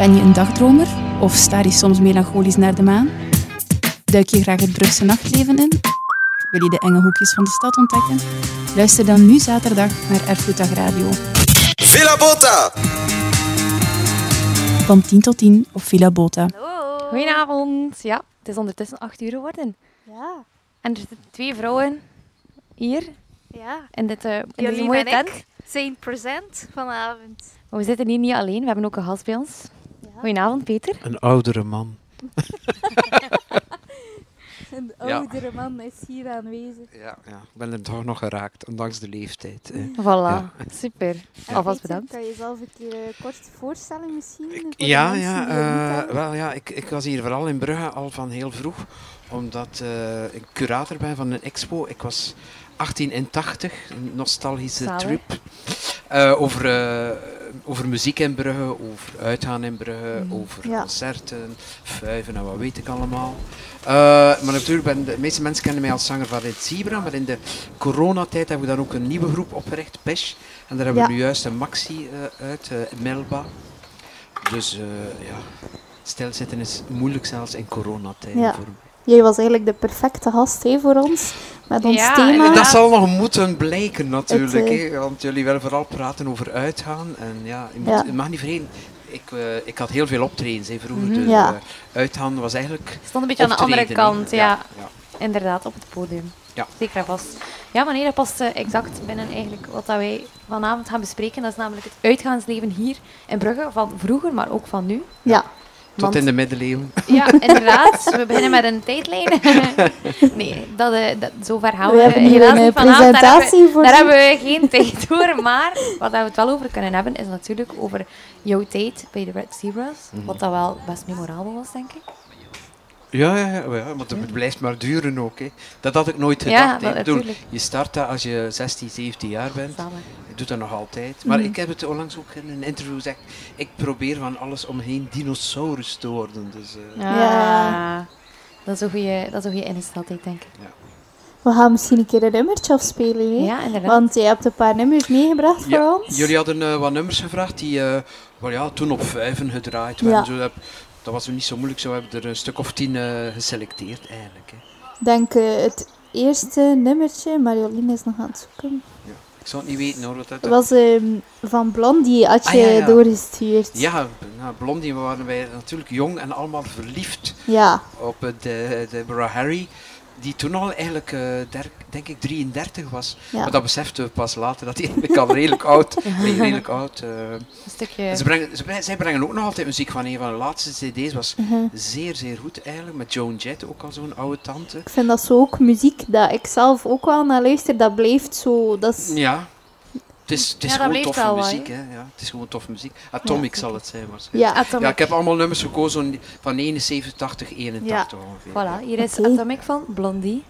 Ben je een dagdromer of staar je soms melancholisch naar de maan? Duik je graag het Brugse nachtleven in? Wil je de enge hoekjes van de stad ontdekken? Luister dan nu zaterdag naar Erfgoeddag Radio. Villa Bota! Van 10 tot 10 op Villa Bota. Hallo. Goedenavond. Ja, het is ondertussen acht uur geworden. Ja. En er zitten twee vrouwen hier Ja. in, dit, eh, in deze Jolien mooie en tent. ik zijn present vanavond. Maar we zitten hier niet alleen, we hebben ook een gast bij ons. Goedenavond, Peter. Een oudere man. Een Ja. oudere man is hier aanwezig. Ja, ja, ik ben er toch nog geraakt, ondanks de leeftijd. hè. Voilà, Ja. super. Ja. Alvast bedankt. Kan je jezelf een keer kort voorstellen misschien? voor Ja, ja, eh, kennen? wel, ja ik, ik was hier vooral in Brugge al van heel vroeg, omdat eh, ik curator ben van een expo. Ik was 1880, een nostalgische Zalig. trip, eh, over, eh, over muziek in Brugge, over uitgaan in Brugge, Mhm. over Ja. concerten, vuiven en wat weet ik allemaal. Eh, maar natuurlijk, ben de meeste mensen kennen mij als zanger van het Zebra, maar in de coronatijd hebben we dan ook een nieuwe groep opgericht, Pesh. En daar hebben we nu juist een maxi uit, Melba. Dus ja, stilzitten is moeilijk zelfs in coronatijden Ja. voor. Jij was eigenlijk de perfecte gast hè, voor ons. Met ons Ja, thema. inderdaad. Dat zal nog moeten blijken natuurlijk, Het, hè, want jullie willen vooral praten over uitgaan. En ja, je, moet, Ja. je mag niet vergeten, ik, eh, ik had heel veel optredens hè, vroeger. Mhm. Dus Ja. eh, uitgaan was eigenlijk Stond een beetje aan de andere kant, ja. ja. Inderdaad, op het podium. Ja. Zeker en vast. Ja, maar nee, dat past eh, exact binnen eigenlijk wat dat wij vanavond gaan bespreken. Dat is namelijk het uitgaansleven hier in Brugge, van vroeger, maar ook van nu. Ja. Tot Want- in de middeleeuwen. Ja, inderdaad. We beginnen met een tijdlijn. nee, dat, eh, dat, zover gaan we, We hebben hier helaas een eh, vanavond. Daar hebben, presentatie voor we, daar u. hebben we geen tijd voor. Maar wat we het wel over kunnen hebben, is natuurlijk over jouw tijd bij de Red Zebras. Mhm. Wat dat wel best memorabel was, denk ik. Ja, ja, ja, ja, maar het blijft maar duren ook. Hè. Dat had ik nooit Ja, gedacht. bedoel, je start dat als je 16, 17 jaar bent. Je doet dat nog altijd. Maar Mhm. ik heb het onlangs ook in een interview gezegd. Ik probeer van alles om geen dinosaurus te worden. Dus, eh, Ja. Dat is een goede, dat is een goede ingesteldheid, denk ik. We gaan misschien een keer een nummertje afspelen. Hè? Ja, inderdaad. Want je hebt een paar nummers meegebracht voor Ja, ons. jullie hadden eh, wat nummers gevraagd die eh, wel, ja, toen op vijven gedraaid werden. Ja. Zo, dat, was niet zo moeilijk. Zo hebben we er een stuk of tien eh, geselecteerd eigenlijk. Hè. Ik denk eh, het eerste nummertje, Marjolein is nog aan het zoeken. Ik zou het niet weten hoor. Wat dat, was ehm, van Blondie, had je Ah, ja, ja. doorgestuurd. Ja, nou, Blondie waren wij natuurlijk jong en allemaal verliefd Ja, op eh, de, Deborah Harry. Die toen al eigenlijk, eh, der- denk ik, 33 was. ja. Maar dat beseften we pas later, dat hij eigenlijk al redelijk oud, redelijk oud. eh. Een stukje... Ze brengen, ze, brengen- zij brengen ook nog altijd muziek van een van de laatste cd's. Was Mhm. zeer, zeer goed eigenlijk. Met Joan Jett, ook al zo'n oude tante. Ik vind dat zo ook muziek dat ik zelf ook wel naar luister. Dat blijft zo. Dat is, Ja. Het is, het is Ja, gewoon toffe muziek. Hè. Ja, het is gewoon toffe muziek. Atomic zal het zijn waarschijnlijk. ja. Atomic. Ja, ik heb allemaal nummers gekozen van 71, 80, 81 ongeveer. Voilà, hier is. Atomic van Blondie.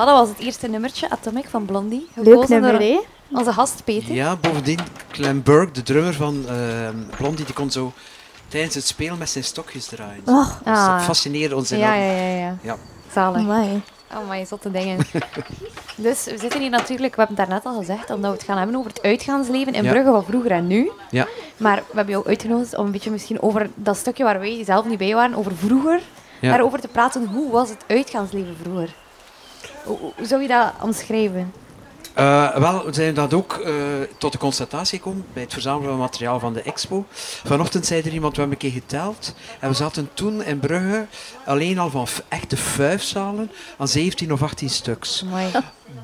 Voilà, dat was het eerste nummertje, Atomic van Blondie. leuk nummer, door hè? Onze gast Peter. Ja, bovendien, Clem Burke, de drummer van ehm Blondie, die kon zo tijdens het spelen met zijn stokjes draaien. Oh, Dus dat Ah. fascineerde ons Ja, enorm. ja, ja, ja. Ja. Zalig. amai. Oh, maar zotte dingen. dus we zitten hier natuurlijk, we hebben het daarnet al gezegd, omdat we het gaan hebben over het uitgaansleven in Ja. Brugge van vroeger en nu. Ja. Maar we hebben jou uitgenodigd om een beetje misschien over dat stukje waar wij zelf niet bij waren, over vroeger, Ja. daarover te praten. Hoe was het uitgaansleven vroeger? Hoe, hoe zou je dat omschrijven? Eh, wel, we zijn dat ook eh, tot de constatatie gekomen bij het verzamelen van materiaal van de expo. Vanochtend zei er iemand, we hebben een keer geteld. En we zaten toen in Brugge alleen al van echte vuifzalen aan 17 of 18 stuks. Amai.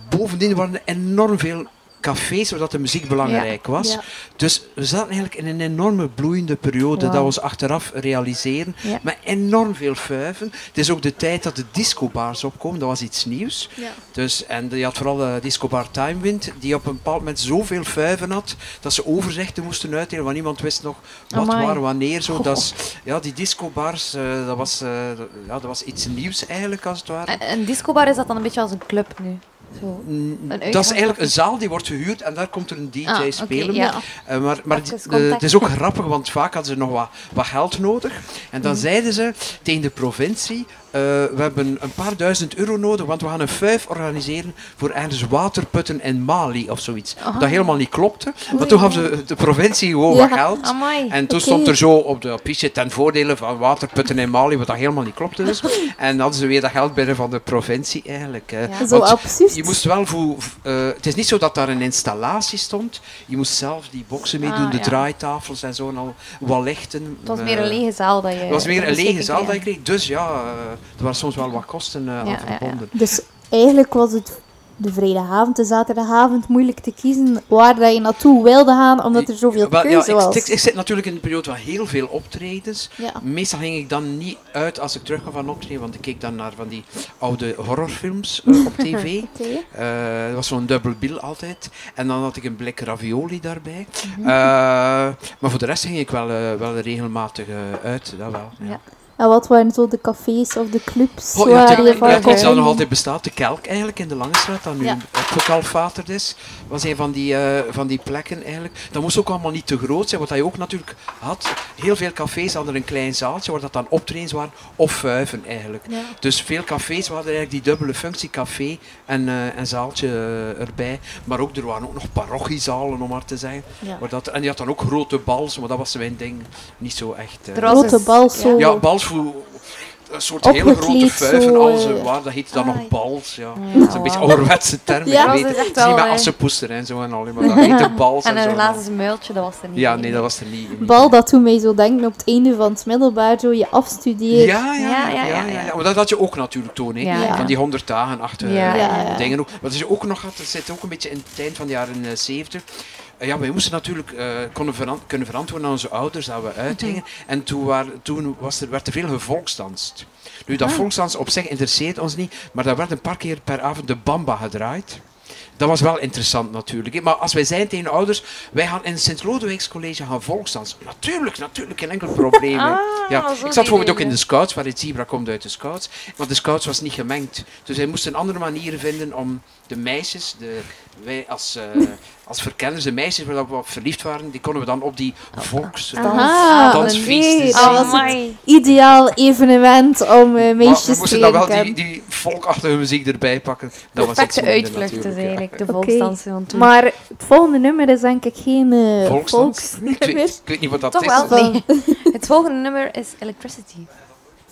Bovendien waren er enorm veel cafés waar de muziek belangrijk was. Ja. Dus we zaten eigenlijk in een enorme bloeiende periode dat we ons achteraf realiseren. Ja. Met enorm veel vuiven. Het is ook de tijd dat de discobars opkomen. Dat was iets nieuws. Ja. Dus, en je had vooral de discobar Timewind, die op een bepaald moment zoveel vuiven had, dat ze overzichten moesten uitdelen, want niemand wist nog wat, Amai. waar, wanneer. Zo. Dat is, ja, die discobars, eh dat, was, eh, ja, dat was iets nieuws eigenlijk, als het ware. En een discobar is dat dan een beetje als een club nu? Zo. Mm, dat is eigenlijk een zaal die wordt gehuurd en daar komt er een DJ Ah, spelen. ja. Eh, maar maar eh, het is ook grappig, want vaak hadden ze nog wat, wat geld nodig. En dan zeiden ze tegen de provincie, eh, we hebben een paar duizend euro nodig, want we gaan een vijf organiseren voor ergens waterputten in Mali of zoiets. Aha. Dat helemaal niet klopte. Maar toen gaf ze de provincie gewoon Ja. wat geld. Amai. En toen stond er zo op de affiche ten voordele van waterputten in Mali, wat dat helemaal niet klopte dus. En hadden ze weer dat geld binnen van de provincie eigenlijk. Ja. Zo absurd. je moest wel voor, eh, het is niet zo dat daar een installatie stond. Je moest zelf die boksen meedoen, Ah, de ja. draaitafels en zo en al wat lichten. Het was eh, meer een lege zaal dat je... Het was meer een lege zaal dat je kreeg. Dus ja, er waren soms wel wat kosten eh, Ja, aan ja, ja. verbonden. Dus eigenlijk was het de vrijdagavond, de zaterdagavond moeilijk te kiezen waar dat je naartoe wilde gaan, omdat er zoveel Wel, ja, keuze ik, was. ik, ik zit natuurlijk in een periode van heel veel optredens. Ja. Meestal ging ik dan niet uit als ik terug kwam van optreden, want ik keek dan naar van die oude horrorfilms eh, op tv. Eh, dat was zo'n dubbel bill altijd. En dan had ik een blik ravioli daarbij. Mhm. Eh, maar voor de rest ging ik wel, eh, wel regelmatig eh, uit. Dat wel, ja. Ja. En wat waren zo de cafés of de clubs Oh, ja, waar je ja, van dat nog altijd bestaat, de Kelk eigenlijk in de Lange Straat, dat nu Ja. gekalfaterd is, was een van die, eh, van die plekken eigenlijk. Dat moest ook allemaal niet te groot zijn, wat je ook natuurlijk had. Heel veel cafés hadden een klein zaaltje waar dat dan optredens waren, of vuiven eigenlijk. Ja. Dus veel cafés hadden eigenlijk die dubbele functie, café en, eh, en zaaltje eh, erbij. Maar ook, er waren ook nog parochiezalen, om maar te zeggen. Ja. Waar dat, en die had dan ook grote bals, maar dat was mijn ding niet zo echt. Grote bal zo. Ja, bals voor een soort hele grote vuiven zo, als eh. waar, dat heet dan Ah, nog bals. Ja. Ja, Dat is een beetje ouderwetse term. Ja. ik weet is het. niet met eh, assenpoester en zo en al, maar dat heet de bals en, En een glazen muiltje, dat was er niet. Ja, nee, dat was er niet. niet. Bal, dat doet mij zo denken op het einde van het middelbaar, zo je afstudeert. Ja, ja, ja, Ja, ja, ja, ja, ja. Maar dat had je ook natuurlijk toen, hè. Ja. Ja. Van die honderd dagen achter Ja, eh, ja, ja. dingen ook. Wat je ook nog had, dat zit ook een beetje in het eind van de jaren 70. Eh, ja, wij moesten natuurlijk eh, konden kunnen verantwoorden aan onze ouders dat we uitgingen. En toen, waren, toen was er, werd er veel gevolksdanst. Nu, dat volksdans op zich interesseert ons niet, maar daar werd een paar keer per avond de bamba gedraaid. Dat was wel interessant natuurlijk. Maar als wij zeiden tegen de ouders, wij gaan in het Sint-Lodewijks College gaan volksdansen. Natuurlijk, natuurlijk, geen enkel probleem. Ah, ja. Ik zat bijvoorbeeld ook in de scouts, waar het zebra komt uit de scouts. Maar de scouts was niet gemengd. Dus wij moesten andere manieren vinden om de meisjes, de, wij als, eh, als verkenners, de meisjes waar we op verliefd waren, die konden we dan op die volks... Aha, dansfeesten nee, zien. dat was het ideaal evenement om eh, Maar meisjes we te moesten dan wel die, die volkachtige muziek erbij pakken. Dat was Perfecte uitvlucht is natuurlijk, ja. eigenlijk, de volksdansen toen. Maar het volgende nummer is denk ik geen Volksdans? Ik weet, volksnummer ik weet niet wat dat Toch is. wel? Nee. Het volgende nummer is Electricity.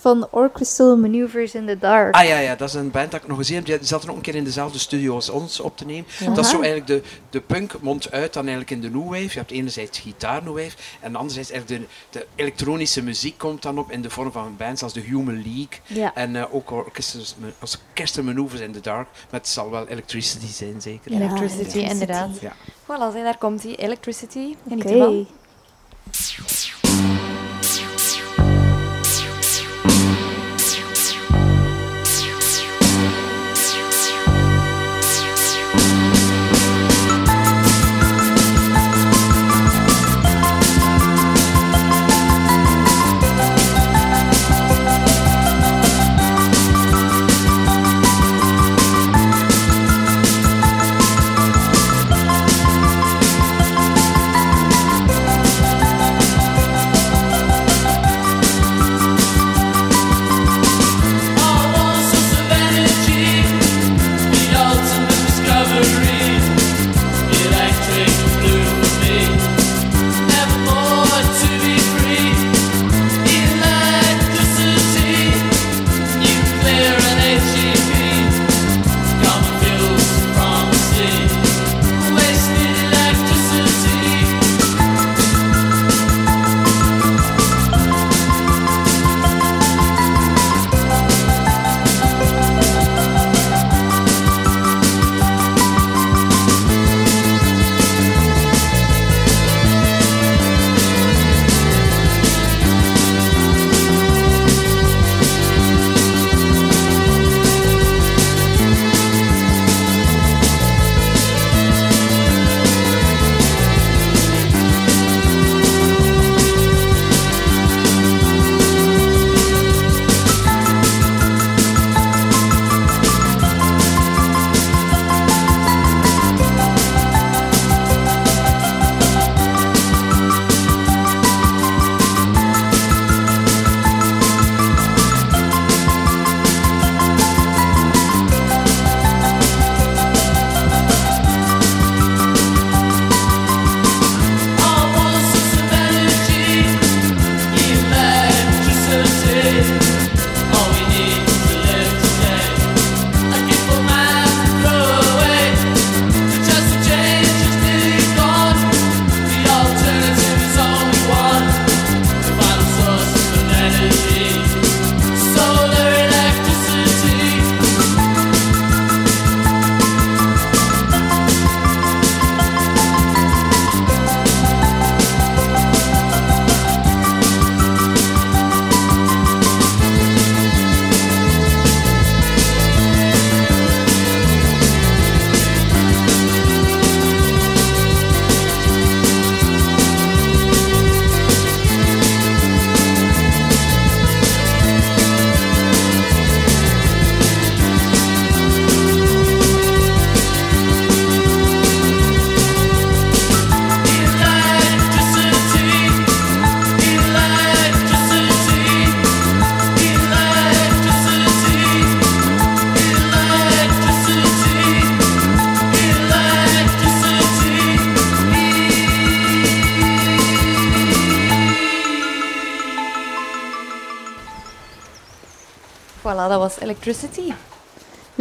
Van Orchestral Maneuvers in the Dark. Ah ja, ja, dat is een band dat ik nog gezien heb. Die zaten ook een keer in dezelfde studio als ons op te nemen. Dat is zo eigenlijk de, de punk mondt uit dan eigenlijk in de new wave. Je hebt enerzijds gitaar new wave en anderzijds eigenlijk de, de elektronische muziek komt dan op in de vorm van bands als de Human League. Ja. En eh, ook orchestras- als Orchestra Maneuvers in the Dark. Maar het zal wel Electricity zijn, zeker. Ja, Electricity, inderdaad. Ja. Voilà, daar komt hij. Electricity. Geniet Oké. ervan.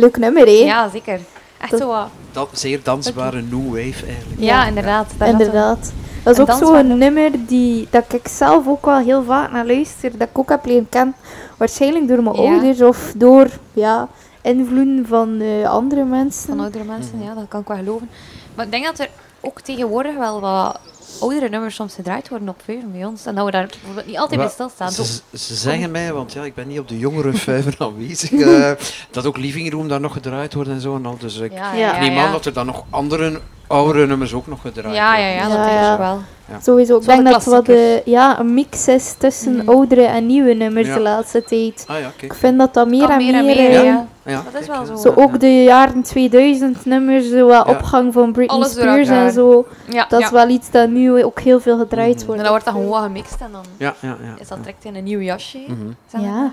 Leuk nummer, hè? Ja, zeker. Echt Dat- zo wat. Dat zeer dansbare new wave eigenlijk. Ja, inderdaad. Had Inderdaad. Dat is ook zo'n nummer die, dat ik zelf ook wel heel vaak naar luister. Dat ik ook heb leren kennen. Waarschijnlijk door mijn Ja. ouders of door ja, invloeden van eh, andere mensen. Van oudere mensen, ja, dat kan ik wel geloven. Maar ik denk dat er ook tegenwoordig wel wat oudere nummers soms gedraaid worden op Veuven bij ons. En dat we daar bijvoorbeeld niet altijd bij stilstaan. Ze, zeggen mij, want ja, ik ben niet op de jongere vijver aanwezig, eh, dat ook Living Room daar nog gedraaid wordt en zo. En al. Dus ik Ja, neem ja. aan dat er dan nog andere oudere nummers ook nog gedraaid Ja, ja, worden. ja, dat Ja, denk ja. ik wel. Sowieso. Ik denk dat het wat eh, ja, een mix is tussen Mhm. oudere en nieuwe nummers Ja. de laatste tijd. Ah ja, Ik vind dat dat meer en meer en meer... meer, eh, ja. Dat is wel zo. Zo ook de jaren 2000 nummers, zo wat Ja. opgang van Britney Alles Spears en zo. Ja, Dat ja. is wel iets dat nu ook heel veel gedraaid Mhm. wordt. En dan wordt dat gewoon wat gemixt en dan Ja, ja, ja. is dat direct in een nieuw jasje. Mhm. Ja.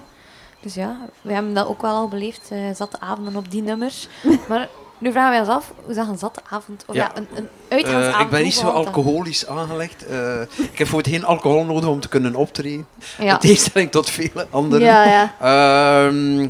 Dus ja, we hebben dat ook wel al beleefd. eh zatte avonden op die nummers. maar nu vragen wij ons af, hoe zag een zatte avond, of ja, Ja. een, een Eh, uitgaansavond... ik ben niet zo alcoholisch aangelegd. Eh, ik heb voor het geen alcohol nodig om te kunnen optreden. Ja. In tegenstelling tot vele anderen. Ja, ja. Ehm,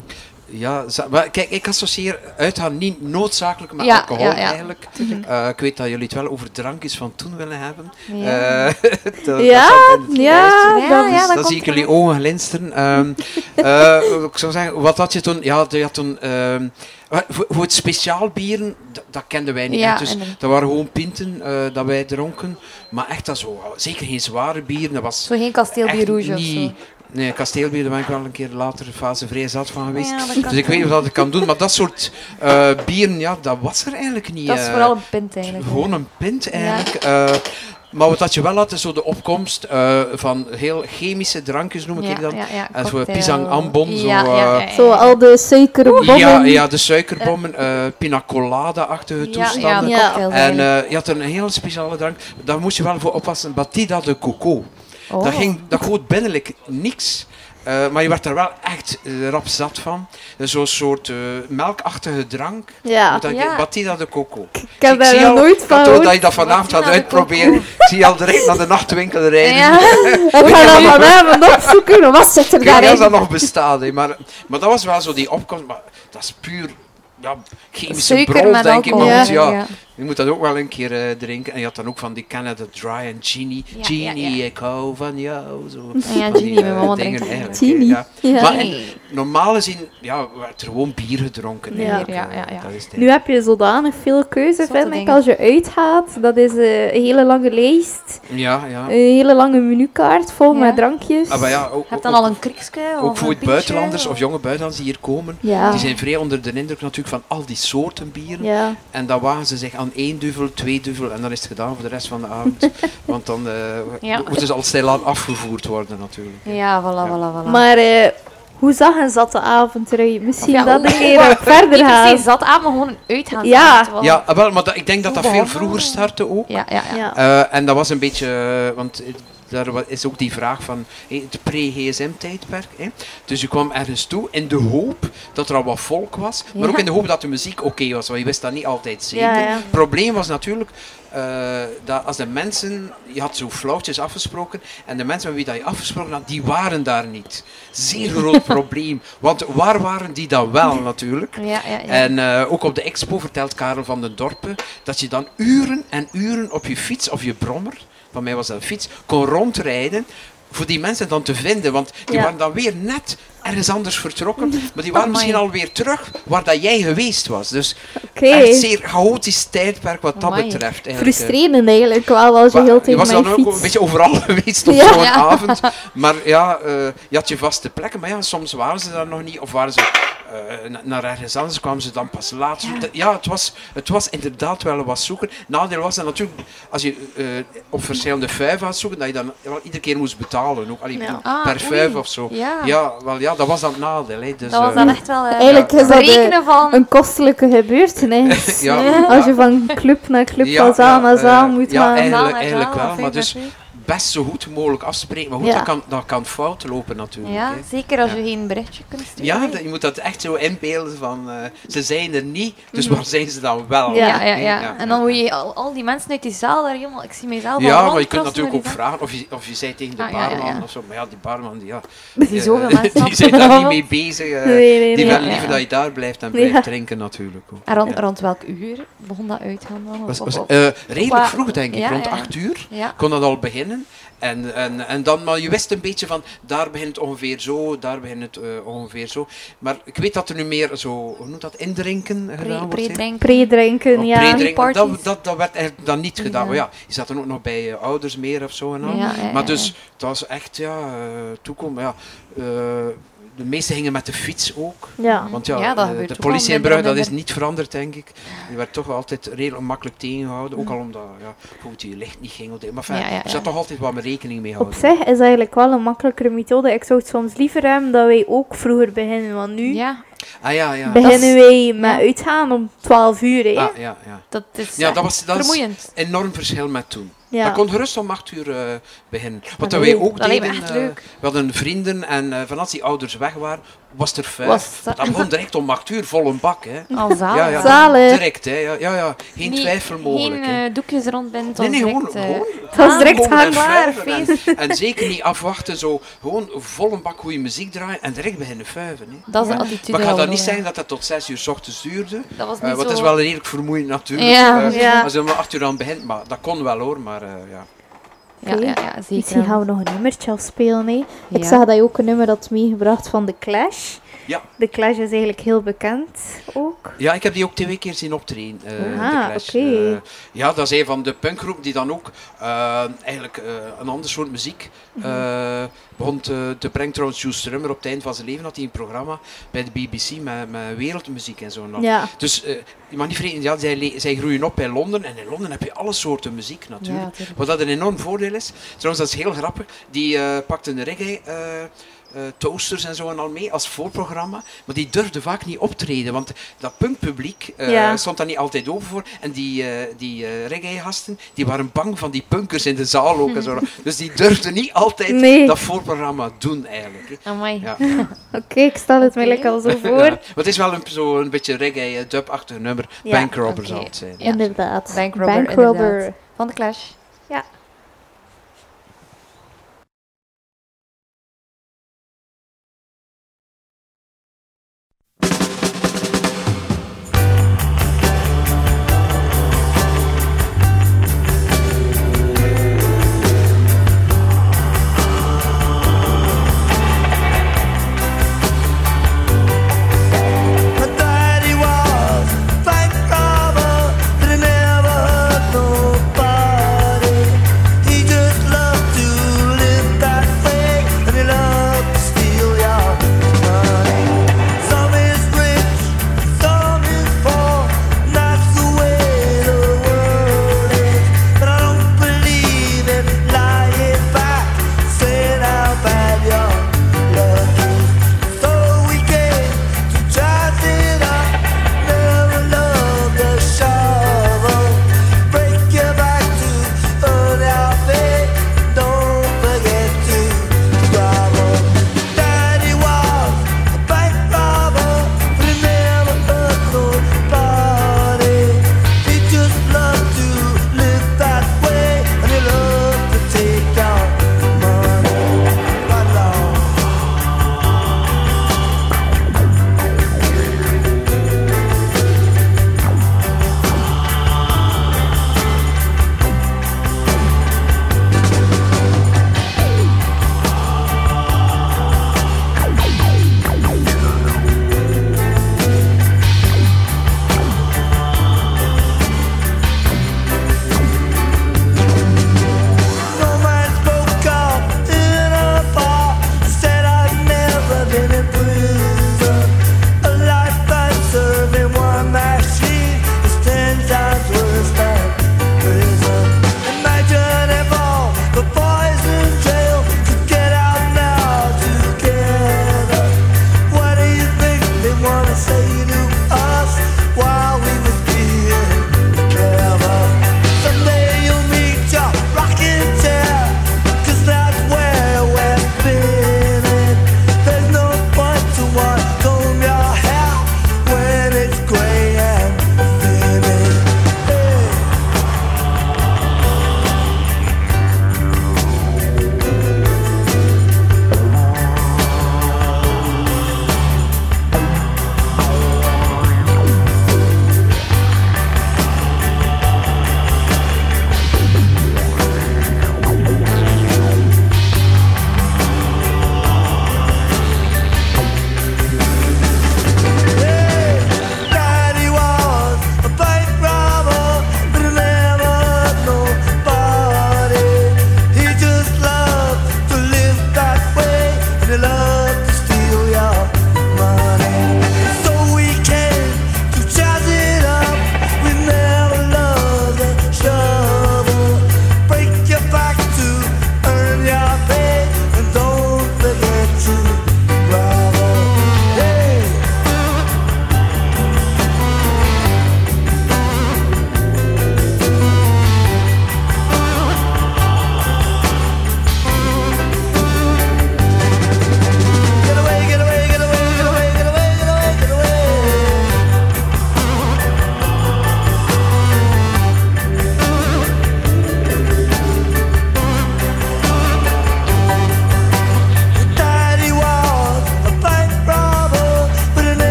ja, maar kijk, ik associeer uitgaan niet noodzakelijk met Ja, alcohol ja, ja. eigenlijk. Eh, ik weet dat jullie het wel over drankjes van toen willen hebben. Ja. Eh, dat- Ja, dat ja, dan zie ik jullie ogen glinsteren. Eh, ik zou zeggen, wat had je toen? Ja, je had toen... ehm, voor, voor het speciaal bieren, dat, dat kenden wij niet. Ja, dus dat waren gewoon pinten dat wij dronken. Maar echt dat zo, zeker geen zware bieren. Dat was Zo geen kasteelbier rouge of zo. Nee, kasteelbier, daar ben ik wel een keer later fase vrij zat van geweest. Ja, dus ik weet niet wat ik kan doen. Maar dat soort eh, bieren, ja, dat was er eigenlijk niet. Dat is eh. vooral een pint eigenlijk. Gewoon een pint eigenlijk. Eh, maar wat dat je wel had, is zo de opkomst eh, van heel chemische drankjes, noem ik ja, dat. Ja, ja, En zo pisang ambon, zo, Ja, ja, ja, ja, Zo al de suikerbommen. Ja, ja, de suikerbommen, eh pina colada-achtige Ja, ja, toestanden. En je had een heel speciale drank, daar moest je wel voor oppassen, Batida de Coco. Oh. Dat, ging, dat goot binnenlijk niks. eh, maar je werd er wel echt eh, rap zat van. Zo'n soort eh, melkachtige drank. Ja. Dat Ja. Batida de Coco. Ik heb daar nog nooit van dat, gehoord. dat je dat vanavond gaat uitproberen. Ik zie je al direct naar de nachtwinkel rijden. Ja. Ik ga dat vanavond opzoeken. Wat zit er Ik weet niet of dat daarin? nog bestaat, maar, maar dat was wel zo die opkomst. Maar dat is puur ja, chemische Suiker brol, denk ik. Maar Ja. Je moet dat ook wel een keer eh, drinken. En je had dan ook van die Canada Dry en Genie. Ja, Genie, ja, ja. ik hou van jou. Zo. Ja, Van Genie, mijn eh, mama dingen eigenlijk, Genie. Maar Nee. Normaal gezien ja, werd er gewoon bier gedronken. Ja. Ja, eh, ja, ja. Dat is het Nu heb je zodanig veel keuze, Zotte vind ik, als je uitgaat. Dat is eh, een hele lange lijst. Ja, ja. Een hele lange menukaart vol Ja. met drankjes. Ah, maar ja, ook, Je hebt ook, dan al een kriksje of ook voor een het buitenlanders of of- jonge buitenlanders die hier komen. Ja. Die zijn vrij onder de indruk natuurlijk van al die soorten bieren. Ja. En dan wagen ze zich aan één duvel, twee duvel en dan is het gedaan voor de rest van de avond. Want dan eh, Ja. moeten ze al stilaan afgevoerd worden natuurlijk. Ja, voilà, voilà, voilà. Maar eh, hoe zag een zatte avond eruit? Misschien Ja, dat een keer verder Niet gaan. zat aan, maar gewoon een uitgaan. Ja. Ja, ah, wel, maar dat- ik denk dat dat veel vroeger startte ook. Ja, ja, ja. Ja. Eh, en dat was een beetje, eh, want eh, daar is ook die vraag van hé, het pre-GSM-tijdperk. hè. Dus je kwam ergens toe in de hoop dat er al wat volk was, maar Ja. ook in de hoop dat de muziek oké was, want je wist dat niet altijd zeker. Ja, ja. Het probleem was natuurlijk eh, dat als de mensen, je had zo flauwtjes afgesproken, en de mensen met wie dat je afgesproken had, die waren daar niet. Zeer groot probleem, want waar waren die dan wel natuurlijk? En eh, ook op de expo vertelt Karel van den Dorpen dat je dan uren en uren op je fiets of je brommer, van mij was dat een fiets, kon rondrijden voor die mensen dan te vinden. Want die Ja. waren dan weer net ergens anders vertrokken, maar die waren Amai. misschien alweer terug waar dat jij geweest was. Dus Oké. echt zeer chaotisch tijdperk wat dat betreft. eigenlijk. Frustrerend eigenlijk wel als je heel je was dan ook een beetje overal geweest op Ja. zo'n Ja. avond. Maar ja, eh, je had je vaste plekken. Maar ja, soms waren ze daar nog niet. Of waren ze eh, na- naar ergens anders, kwamen ze dan pas later. Ja, ja het, was, het was inderdaad wel wat zoeken. Nadeel was dan natuurlijk, als je eh, op verschillende vijven had zoeken, dat je dan wel iedere keer moest betalen. Ook, allee, Ja. Ah, per oei. vijf of zo. Ja. Ja, wel, ja, dat was dan het nadeel. Hè. Dus, dat was eh, dan echt wel... eh, Eigenlijk is dat van... Een kostelijke gebeurtenis. ja, Als ja. je van club naar club, Ja, van zaal ja, naar eh, zaal moet ja, gaan. eigenlijk- naar eigenlijk wel, maar dus-. Best zo goed mogelijk afspreken. Maar goed, Ja. dat, kan, dat kan fout lopen natuurlijk. Ja, hè. zeker als Ja. je geen berichtje kunt sturen. Ja, je moet dat echt zo inbeelden van, eh, ze zijn er niet, dus waar zijn ze dan wel? Ja. Ja, ja, En dan moet je al, al die mensen uit die zaal daar helemaal... Ik zie mijzelf al Ja, maar je kunt natuurlijk ook vragen, of je, of je zei tegen de Ah, barman of zo, maar ja, die barman, die, ja. Die zoveel eh, mensen die zijn daar niet mee bezig. eh, Nee, nee, die nee. willen liever dat je daar blijft en blijft drinken natuurlijk. Ook. En rond, rond welk uur begon dat uitgaan dan? Was, was, redelijk vroeg, denk ik, rond acht uur. kon dat al beginnen. En, en, en dan, maar je wist een beetje van, daar begint het ongeveer zo, daar begint het eh, ongeveer zo. Maar ik weet dat er nu meer zo, hoe noemt dat, indrinken gedaan Pre- wordt. hè? Pre-drinken. Pre-drinken, Of ja. pre-drinken, Parties. dat, dat, dat werd eigenlijk dan niet gedaan. Ja. Maar ja, je zat dan ook nog bij eh, ouders meer of zo en al. Ja, ja, Maar ja, dus, dat was echt, ja, eh toekomst. Ja, eh, de meesten gingen met de fiets ook. Ja. Want ja, Ja, dat eh, de politie in Brugge, dat is niet veranderd, denk ik. Die werd toch altijd redelijk makkelijk tegengehouden. Ook al omdat, ja, bijvoorbeeld je licht niet ging. of dit. Maar fijn, Ja, toch altijd wat met rekening mee Op houden. zich is eigenlijk wel een makkelijkere methode. Ik zou het soms liever hebben dat wij ook vroeger beginnen. Want nu Ja, Ah ja, ja. beginnen wij met uitgaan om 12 uur. Hè? Ah, ja, ja. dat is Ja, dat was dat is enorm verschil met toen. Ja. Dat kon gerust om 8 uur eh, beginnen. Wat dat Allee, wij ook dat deden, eh, we hadden vrienden en eh, van als die ouders weg waren, was er vijf. Was dat- dat begon direct om 8 uur, vol een bak. Hè. Al zalig. Ja, ja. Zalig. Direct, hè. Ja, ja, ja. Geen Niet- twijfel mogelijk. Geen hè. eh, doekjes rondbinden. Nee, nee, tot gewoon, direct, eh, gewoon Het was direct en klaar. fuiven feest. En, en zeker niet afwachten, zo gewoon vol een bak goede muziek draaien en direct beginnen fuiven. Hè. Dat is de Ja. attitude. Maar ik ga dat niet ja. zeggen dat dat tot 6 uur s ochtends duurde. Dat was eh, niet want zo... het is wel redelijk vermoeiend natuurlijk. Ja. Ja. Als je om 8 uur aan begint, maar dat kon wel hoor. Maar eh, ja. Ja, ja, ja, zeker. Misschien gaan we nog een nummertje afspelen. Hè? Ik zag dat je ook een nummer had meegebracht van The Clash. Ja. The Clash is eigenlijk heel bekend ook. Ja, ik heb die ook twee keer zien optreden. Ah, de Clash. Eh, ja, dat is een van de punkgroepen die dan ook eh, eigenlijk een ander soort muziek Mhm. begon te, te brengen. Trouwens, Jules Strummer op het eind van zijn leven had hij een programma bij de BBC met, met wereldmuziek en zo. Ja. Dus je mag niet vergeten, ja, zij, zij groeien op in Londen en in Londen heb je alle soorten muziek natuurlijk. Ja. Wat dat een enorm voordeel is. Trouwens, dat is heel grappig. Die pakte een reggae eh, toasters en zo en al mee als voorprogramma. Maar die durfde vaak niet optreden. Want dat punkpubliek eh, Ja. stond daar niet altijd open voor. En die, eh, die eh, reggae-gasten, die waren bang van die punkers in de zaal ook. En zo. Dus die durfden niet altijd Nee. dat voorprogramma doen eigenlijk. hè. Amai. Ja. Oké, ik stel het me Oké. lekker al zo Ja, voor. maar het is wel een, zo een beetje reggae, eh, dub-achtig nummer. Ja. Zal het zijn. Ja. Inderdaad. Bankrobber, Bankrobber. inderdaad. Van de Clash.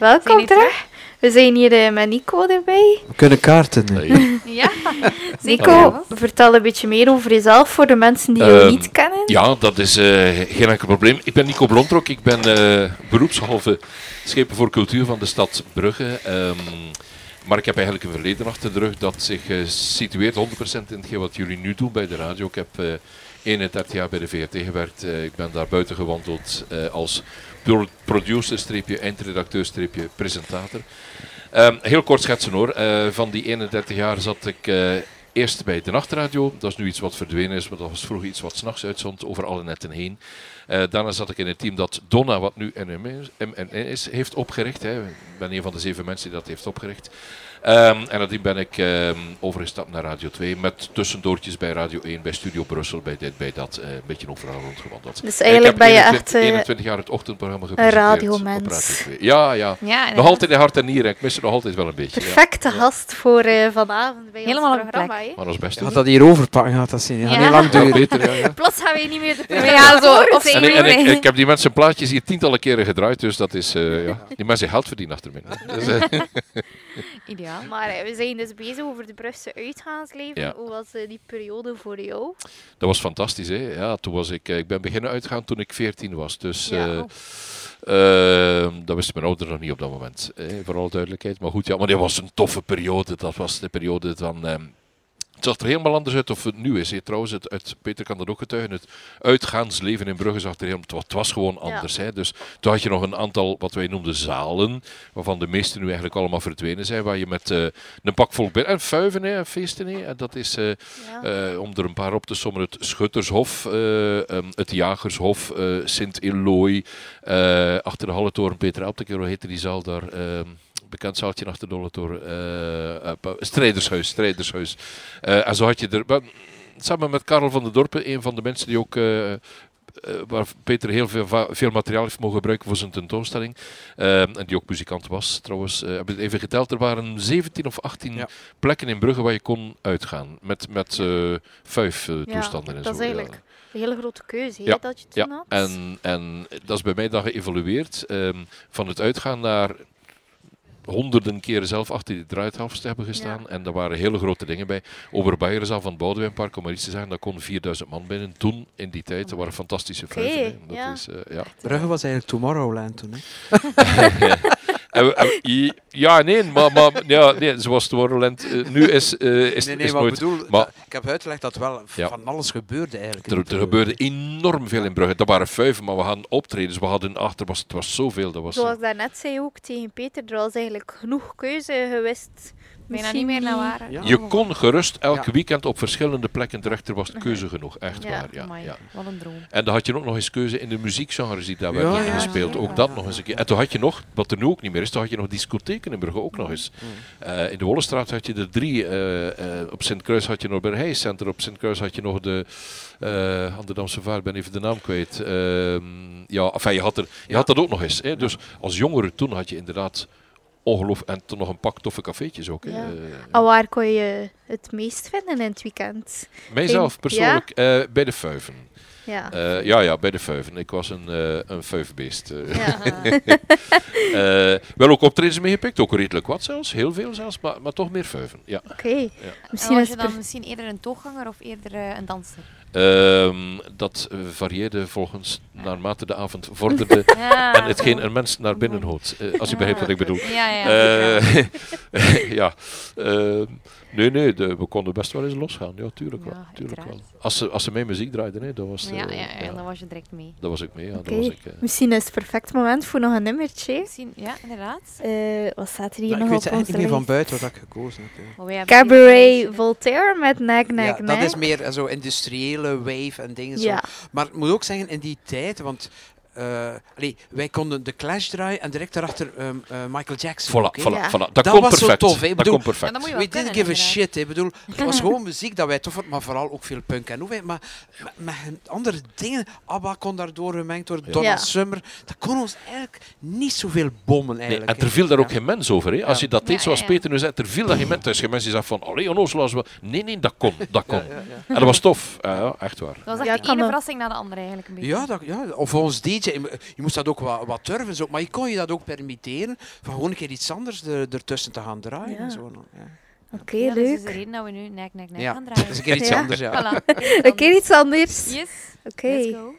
Welkom terug. We zijn hier eh, met Nico erbij. We kunnen kaarten. Ja, Nico, Hallo. vertel een beetje meer over jezelf voor de mensen die je Ehm, niet kennen. Ja, dat is eh, geen enkel probleem. Ik ben Nico Blontrok. Ik ben eh, beroepshalve schepen voor cultuur van de stad Brugge. Ehm, maar ik heb eigenlijk een verleden achter de rug dat zich situeert 100% in hetgeen wat jullie nu doen bij de radio. Ik heb eh 31 jaar bij de VRT gewerkt. Eh, ik ben daar buiten gewandeld eh, als pro- producer, streepje, eindredacteur, streepje, presentator. Ehm, heel kort schetsen hoor. Eh, van die 31 jaar zat ik eh, eerst bij de nachtradio. Dat is nu iets wat verdwenen is, maar dat was vroeger iets wat s'nachts uitzond over alle netten heen. Eh, daarna zat ik in het team dat Donna, wat nu MNN is, heeft opgericht. Hè. Ik ben een van de zeven mensen die dat heeft opgericht. Ehm, en nadien ben ik ehm, overgestapt naar Radio 2 met tussendoortjes bij Radio 1, bij Studio Brussel, bij dit, bij dat, eh, een beetje overal rondgewandeld. Dus En eigenlijk ben je 21 echt eh, 21 jaar het ochtendprogramma gepresenteerd radiomens. op Radio 2. Ja, ja. ja Nog altijd in hart en nieren. Ik mis het nog altijd wel een beetje. Ja. perfecte gast voor eh, vanavond bij Helemaal ons programma. hè. Maar ons best Gaat doen. dat hier overpakken? Gaat dat zien? Gaat Ja. niet lang Ja, duren. beter, ja, ja. Plots gaan we niet meer de Ja, zo, of. En, ik- en ik, heb die mensen plaatjes hier tientallen keren gedraaid, dus dat is, eh, ja, die mensen geld verdienen achter mij. Dus, eh, Ideaal. Maar eh, we zijn dus bezig over de Brugse uitgaansleven. Ja. Hoe was eh, die periode voor jou? dat was fantastisch, hè? Ja, toen was ik, eh, ik ben beginnen uitgaan toen ik 14 was, dus Ja. eh, ehm, dat wisten mijn ouders nog niet op dat moment, hè, voor alle duidelijkheid. Maar goed, ja, maar dat was een toffe periode. Dat was de periode van. ehm, het zag er helemaal anders uit of het nu is. Trouwens, het, uit, Peter kan dat ook getuigen. Het uitgaansleven in Brugge zag er helemaal... Het wa- het was gewoon anders. Hè. Dus toen had je nog een aantal, wat wij noemden zalen, waarvan de meeste nu eigenlijk allemaal verdwenen zijn, waar je met eh, een pak vol binnen... En fuiven, hè, en feesten. En dat is... eh, Ja. eh, om er een paar op te sommen, het Schuttershof, eh, ehm, het Jagershof, Sint-Eloy, eh, achter de Halletoren, Peter Elpteker, hoe heette die zaal daar? Bekend zaaltje achter de eh, pa- Strijdershuis, Strijdershuis. Eh, en zo had je er... maar, samen met Karel van der Dorpen, een van de mensen die ook... eh, eh, waar Peter heel veel, veel materiaal heeft mogen gebruiken voor zijn tentoonstelling. Ehm, en die ook muzikant was trouwens. Eh, heb ik even geteld, er waren 17 of 18 Ja. plekken in Brugge waar je kon uitgaan. Met, met eh vijf Ja, toestanden en dat zo. is ja. eigenlijk een hele grote keuze Ja, dat je toen Ja, had. en, en dat is bij mij dan geëvolueerd. ehm, van het uitgaan naar honderden keren zelf achter die draaitafels te hebben gestaan. En daar waren hele grote dingen bij. Oberbayerzaal van het Boudewijnpark, om maar iets te zeggen, daar kon 4000 man binnen. Toen, in die tijd, dat waren fantastische hè. Dat ja. is, eh, ja. Brugge was eigenlijk Tomorrowland toen. Hè? En- en- i- ja, nee, maar, maar ja, nee, zoals Tomorrowland uh, nu is, eh, is, nee, nee, is maar ik nooit... bedoel, maar- dat- ik heb uitgelegd dat wel Ja. van alles gebeurde eigenlijk. Er, er gebeurde enorm veel in Brugge. Dat waren vijven, maar we hadden optredens. We hadden achter, was, het was zoveel. Dat was, Zoals ik daarnet zei ook tegen Peter, er was eigenlijk genoeg keuze geweest. Bijna Misschien niet meer naar waar. Ja. Je kon gerust elk Ja. weekend op verschillende plekken terecht. Er was keuze genoeg, echt Ja, waar. Ja, Amai, ja. Wat een droom. En dan had je ook nog eens keuze in de muziekgenres die daar Ja, werden ja, gespeeld. ja, ook ja. dat nog eens een keer. En toen had je nog, wat er nu ook niet meer is, toen had je nog discotheken in Brugge ook nog eens. Eh, in de Wollestraat had je er drie. eh, eh, op Sint-Kruis had je nog bij Heijs Center. Op Sint-Kruis had je nog de eh aan de Damse Vaart, ik ben even de naam kwijt. Ehm, ja, enfin, je had, er, je had dat ook nog eens. Hè. Dus als jongere toen had je inderdaad ongeloof en toen nog een pak toffe cafeetjes ook. hè. Ja. Eh, En waar kon je het meest vinden in het weekend? Mijzelf Ja? persoonlijk eh, bij de Fuiven. Ja. Eh, ja, ja, bij de Fuiven. Ik was een, eh een eh. Eh, wel ook optredens meegepikt, ook redelijk wat zelfs, heel veel zelfs, maar, maar toch meer Fuiven. Ja. Oké. En Misschien was je dan misschien eerder een toogganger of eerder een danser? Ehm, dat varieerde volgens naarmate de avond vorderde Ja. en hetgeen een mens naar binnen hoort. Eh, als je begrijpt wat ik bedoel. Ja, ja. Eh, ja. Ehm, nee, nee, de- we konden best wel eens losgaan. Ja, tuurlijk wel. Ja, Tuurlijk wel. Als, ze, als ze mijn muziek draaiden, hè, dat was... ja, eh, ja, ja, dan was je direct mee. dat was ik mee. Ja, Oké. dat was ik. Misschien is het perfect moment voor nog een nummertje. Misschien, ja, inderdaad. Eh, wat staat er hier ik nog weet op eigenlijk onze niet meer van buiten wat ik gekozen heb. Cabaret Voltaire met Nek Nek Ja, dat Nek. is meer zo industriële wave en dingen zo. Maar ik moet ook zeggen, in die tijd, want eh, allee, wij konden de Clash draaien en direct daarachter ehm, eh, Michael Jackson. Voilà, voilà, Ja. voilà. Dat, Dat komt was zo perfect. tof, hè. Dat perfect. We didn't kunnen, give a shit. hè. Ik bedoel, het was gewoon muziek dat wij tof vonden, maar vooral ook veel punk en hoe Maar met, andere dingen, ABBA kon daardoor gemengd worden, Donna Ja. Summer. Dat kon ons eigenlijk niet zoveel bommen Nee, eigenlijk. en er viel daar ook Ja. geen mens over. Hè. Als Ja. je dat deed zoals ja, ja. Peter nu zei, er viel daar geen mens. Er is geen mens die zegt van, allee, we... Nee, nee, dat kon. Dat kon. Ja, ja, ja. En dat was tof. Ja, ja, echt waar. Dat was echt Ja, de ene verrassing na de andere eigenlijk een beetje. Ja, dat, ja, of ons DJ je, je moest dat ook wat, wat durven. Zo. Maar je kon je dat ook permitteren van gewoon een keer iets anders er, ertussen te gaan draaien. Ja. en Zo, ja. Oké, Ja, dat is leuk. de reden dat we nu nek, nek, nek Ja, gaan dat draaien. is een keer iets Ja. anders. Ja. Voilà. Een keer iets anders. Yes, Oké. let's go.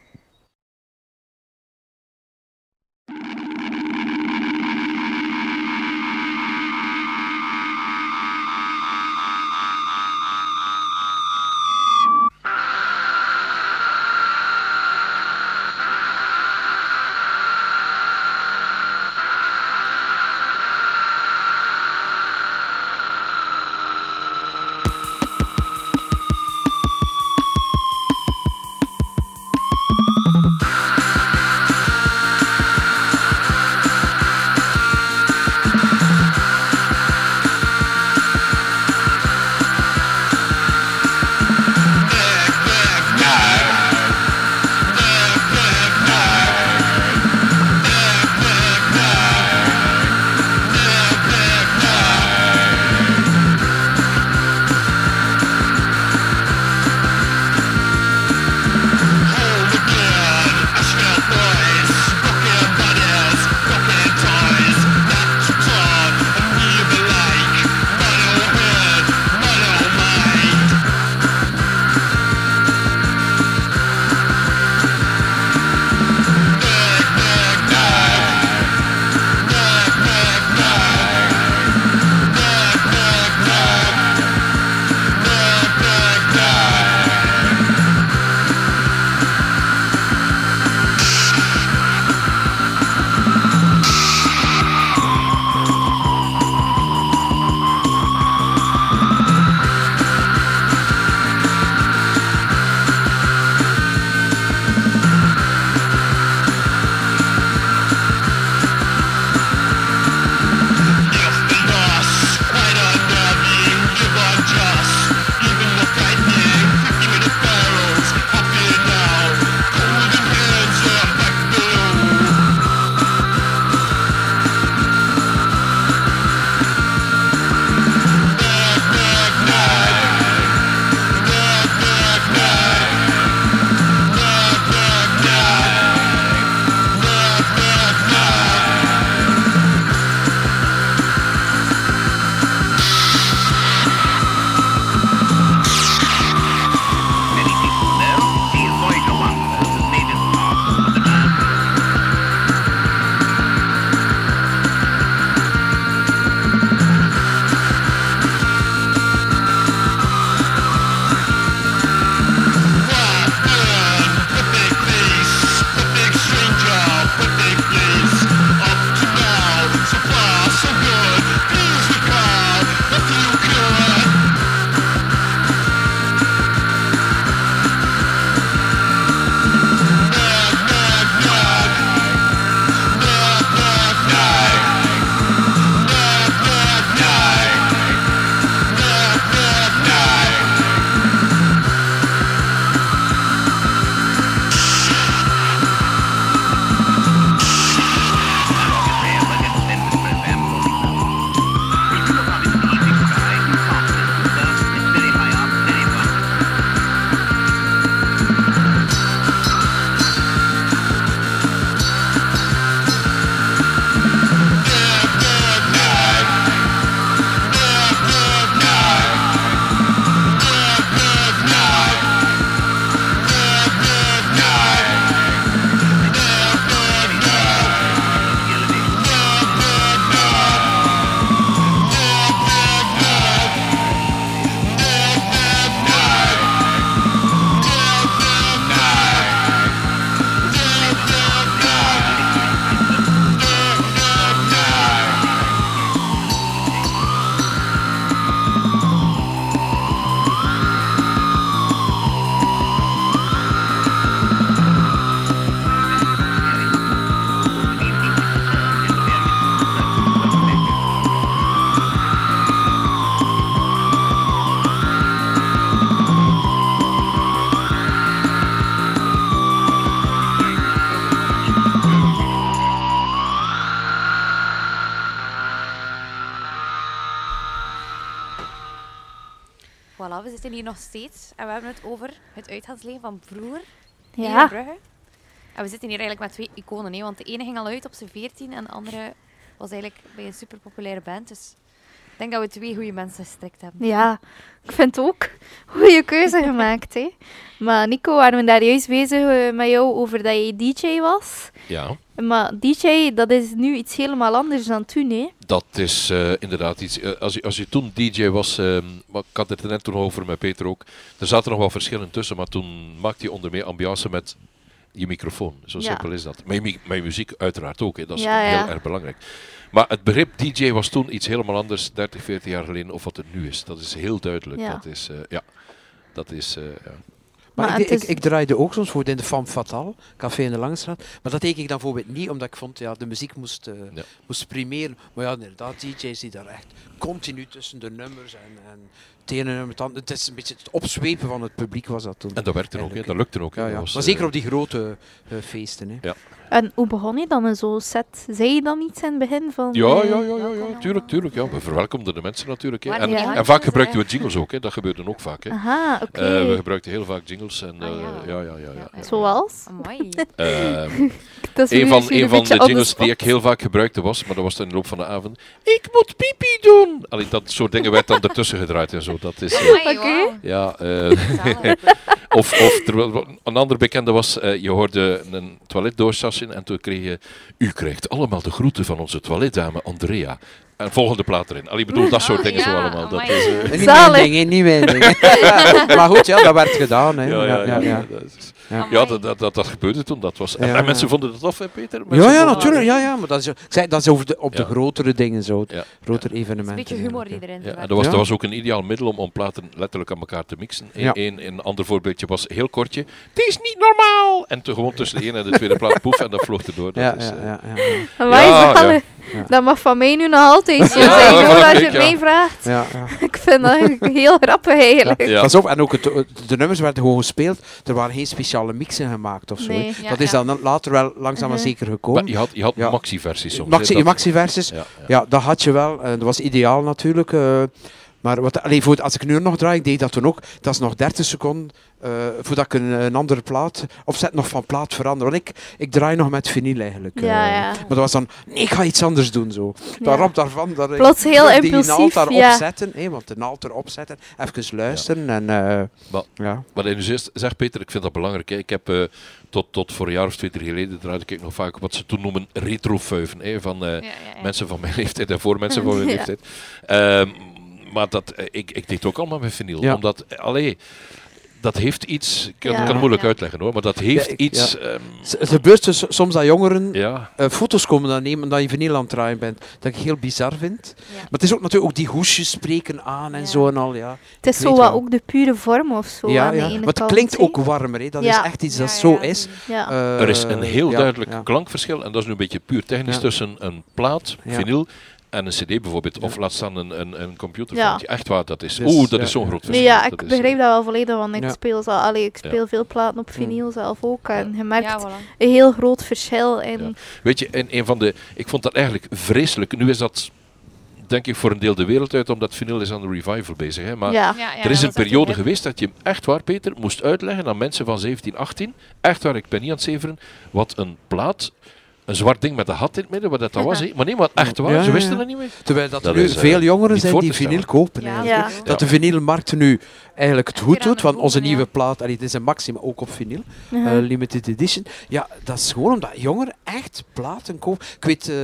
Zitten hier nog steeds en we hebben het over het uitgaansleven van vroeger hier in Ja. Brugge. En we zitten hier eigenlijk met twee iconen, hè, want de ene ging al uit op zijn 14 en de andere was eigenlijk bij een superpopulaire band. Dus ik denk dat we twee goede mensen gestrikt hebben. Ja, ik vind ook goede keuze gemaakt. Hè. Maar Nico, waren we daar juist bezig eh, met jou over dat je DJ was? Ja, Maar DJ, dat is nu iets helemaal anders dan toen, hè? dat is eh, inderdaad iets. eh, als, je, als je toen DJ was, ehm, ik had het er net toen over met Peter ook. Er zaten nog wel verschillen tussen, maar toen maakte je onder meer ambiance met je microfoon. Zo Ja. simpel is dat. Je muziek uiteraard ook, hè. dat is Ja, heel ja. erg belangrijk. Maar het begrip DJ was toen iets helemaal anders, 30, 40 jaar geleden, of wat het nu is. Dat is heel duidelijk. Ja. Dat is, eh, ja, dat is, eh, ja. Maar, Maar ik, ik, draaide ook soms voor in de Femme Fatale, Café in de Langstraat. Maar dat deed ik dan bijvoorbeeld niet, omdat ik vond, ja, de muziek moest, eh, Ja. moest primeren. Maar ja, inderdaad, DJ's die daar echt continu tussen de nummers en, en ene nummer, het andere. Het is een beetje het opzwepen van het publiek was dat toen. En dat werkte ook, hè. Dat lukte ook. hè. ja, ja. was, maar eh, zeker op die grote eh, feesten. Hè. En hoe begon je dan in zo'n set? Zei je dan iets in het begin van... Ja, eh, ja, ja, ja, ja, tuurlijk, tuurlijk. Ja. We verwelkomden de mensen natuurlijk. Hè. Waar En, Ja. en vaak gebruikten we jingles ook, hè. dat gebeurde ook vaak. Hè. Aha, oké. Eh, we gebruikten heel vaak jingles. En, Ah, eh, ja. ja. Ja, ja, ja, ja. Zoals? Amai. Ehm, Dat is een van, een van de jingles die ik heel vaak gebruikte was, maar dat was in de loop van de avond. Ik moet pipi doen! Allee, dat soort dingen werd dan ertussen gedraaid en zo. Dat is, eh, Oké. ja, eh, of, of terwijl, een ander bekende was, eh, je hoorde een toiletdoorstasje en toen kreeg je, u krijgt allemaal de groeten van onze toiletdame Andrea. En volgende plaat erin. Allee, ik bedoel, dat soort Oh, dingen zo allemaal. Dat is, eh, Niet mijn niet mijn ding. maar goed, ja, dat werd gedaan. Hè. ja, ja, ja, ja, dat is- Ja. dat, dat, dat, dat gebeurde toen. Dat was, en, Ja, en mensen vonden het tof, hè, Peter? Ja, Mensen ja, natuurlijk. Ja, ja, maar dat is, ik zei, dat is over de, op de grotere dingen zo. Ja. Grotere evenementen. een beetje humor die erin Ja, en verwerkt. dat was, Ja. dat was ook een ideaal middel om, om platen letterlijk aan elkaar te mixen. Een, Ja. een, een ander voorbeeldje was heel kortje. Het is niet normaal! En toen gewoon tussen de ene en de tweede plaat, poef, en dat vloog erdoor. Dat Ja, is, ja, eh, ja, ja, ja. Dat mag van mij nu nog altijd zo zijn, hoor, als je het ja. mij vraagt. ja, ja. Ik vind dat heel grappig eigenlijk. Ja. Pas op, en ook het, de nummers werden gewoon gespeeld. Er waren geen speciale mixen gemaakt of zo. hè. Nee. Ja, dat is ja. dan later wel langzaam maar Mhm. zeker Maar gekomen. je had, je had Ja. maxi-versies soms. Maxi, maxi-verses, Ja, ja. ja, dat had je wel. En dat was ideaal natuurlijk. Maar wat, allee, voor, als ik nu nog draai, ik deed dat toen ook. Dat is nog 30 seconden eh, voordat ik een, een andere plaat opzet, nog van plaat verander. Want ik, ik draai nog met vinyl eigenlijk. eh. Ja, ja. Maar dat was dan, nee, ik ga iets anders doen zo. Daarop daarvan, dat ik Plots heel die impulsief, naald daar ja. opzetten, hè, want de naald erop zetten, even luisteren en eh, Maar- ja. Nu zegt, zegt, Peter, ik vind dat belangrijk. Hè. Ik heb eh, tot, tot voor een jaar of twee, drie geleden draaide ik nog vaak wat ze toen noemen retrofuiven. Hè, van eh, Ja, ja, ja. mensen van mijn leeftijd en voor mensen van mijn Ja. leeftijd. Ehm, maar dat, eh, ik, ik deed ook allemaal met vinyl. Ja. Omdat, eh, allee, dat heeft iets, ik kan, Ja. kan het moeilijk Ja. uitleggen hoor, maar dat heeft ik- iets, ehm, S- Het gebeurt dus soms dat jongeren ja, eh, foto's komen dan nemen dat je vinyl aan het draaien bent. Dat ik heel bizar vind. Ja. Maar het is ook natuurlijk ook die hoesjes spreken aan en Ja. zo en al. Ja, Het is zo wat wel. ook de pure vorm of zo. ja, aan de ja. ene maar het kant, klinkt ook warmer. Hè. Dat Ja. is echt iets dat Ja, zo ja, is. Ja. Eh, er is een heel ja, duidelijk ja. klankverschil. En dat is nu een beetje puur technisch Ja. tussen een plaat, Ja. vinyl en een cd bijvoorbeeld. Of laat staan een, een, een computer. Ja. Echt waar, dat is, Dus, oeh, dat ja, is zo'n groot verschil. Nee, ja, Dat ik begrijp eh, dat wel volledig, want ik Ja. speel, zelf, allee, ik Ja. speel veel platen op vinyl zelf ook. En je merkt Ja, voilà. een heel groot verschil in... Ja. Weet je, en een van de, ik vond dat eigenlijk vreselijk. Nu is dat, denk ik, voor een deel de wereld uit, omdat vinyl is aan de revival bezig. Hè. Maar Ja. Ja, ja, er is een periode echt geweest dat je echt waar, Peter, moest uitleggen aan mensen van 17, 18. Echt waar, ik ben niet aan het zeveren. Wat een plaat, een zwart ding met een gat in het midden, wat dat, dat was. Hè. Maar nee, maar echt waar, Ja, ze wisten ja. het niet meer. Terwijl dat, Dat er nu is, eh, veel jongeren zijn die vinyl kopen. Eigenlijk. Dat de vinylmarkt nu eigenlijk het goed doet voet, onze nieuwe plaat. Allee, het is een maximum ook op vinyl. Eh, limited edition. Ja, dat is gewoon omdat jongeren echt platen kopen. Ik weet eh,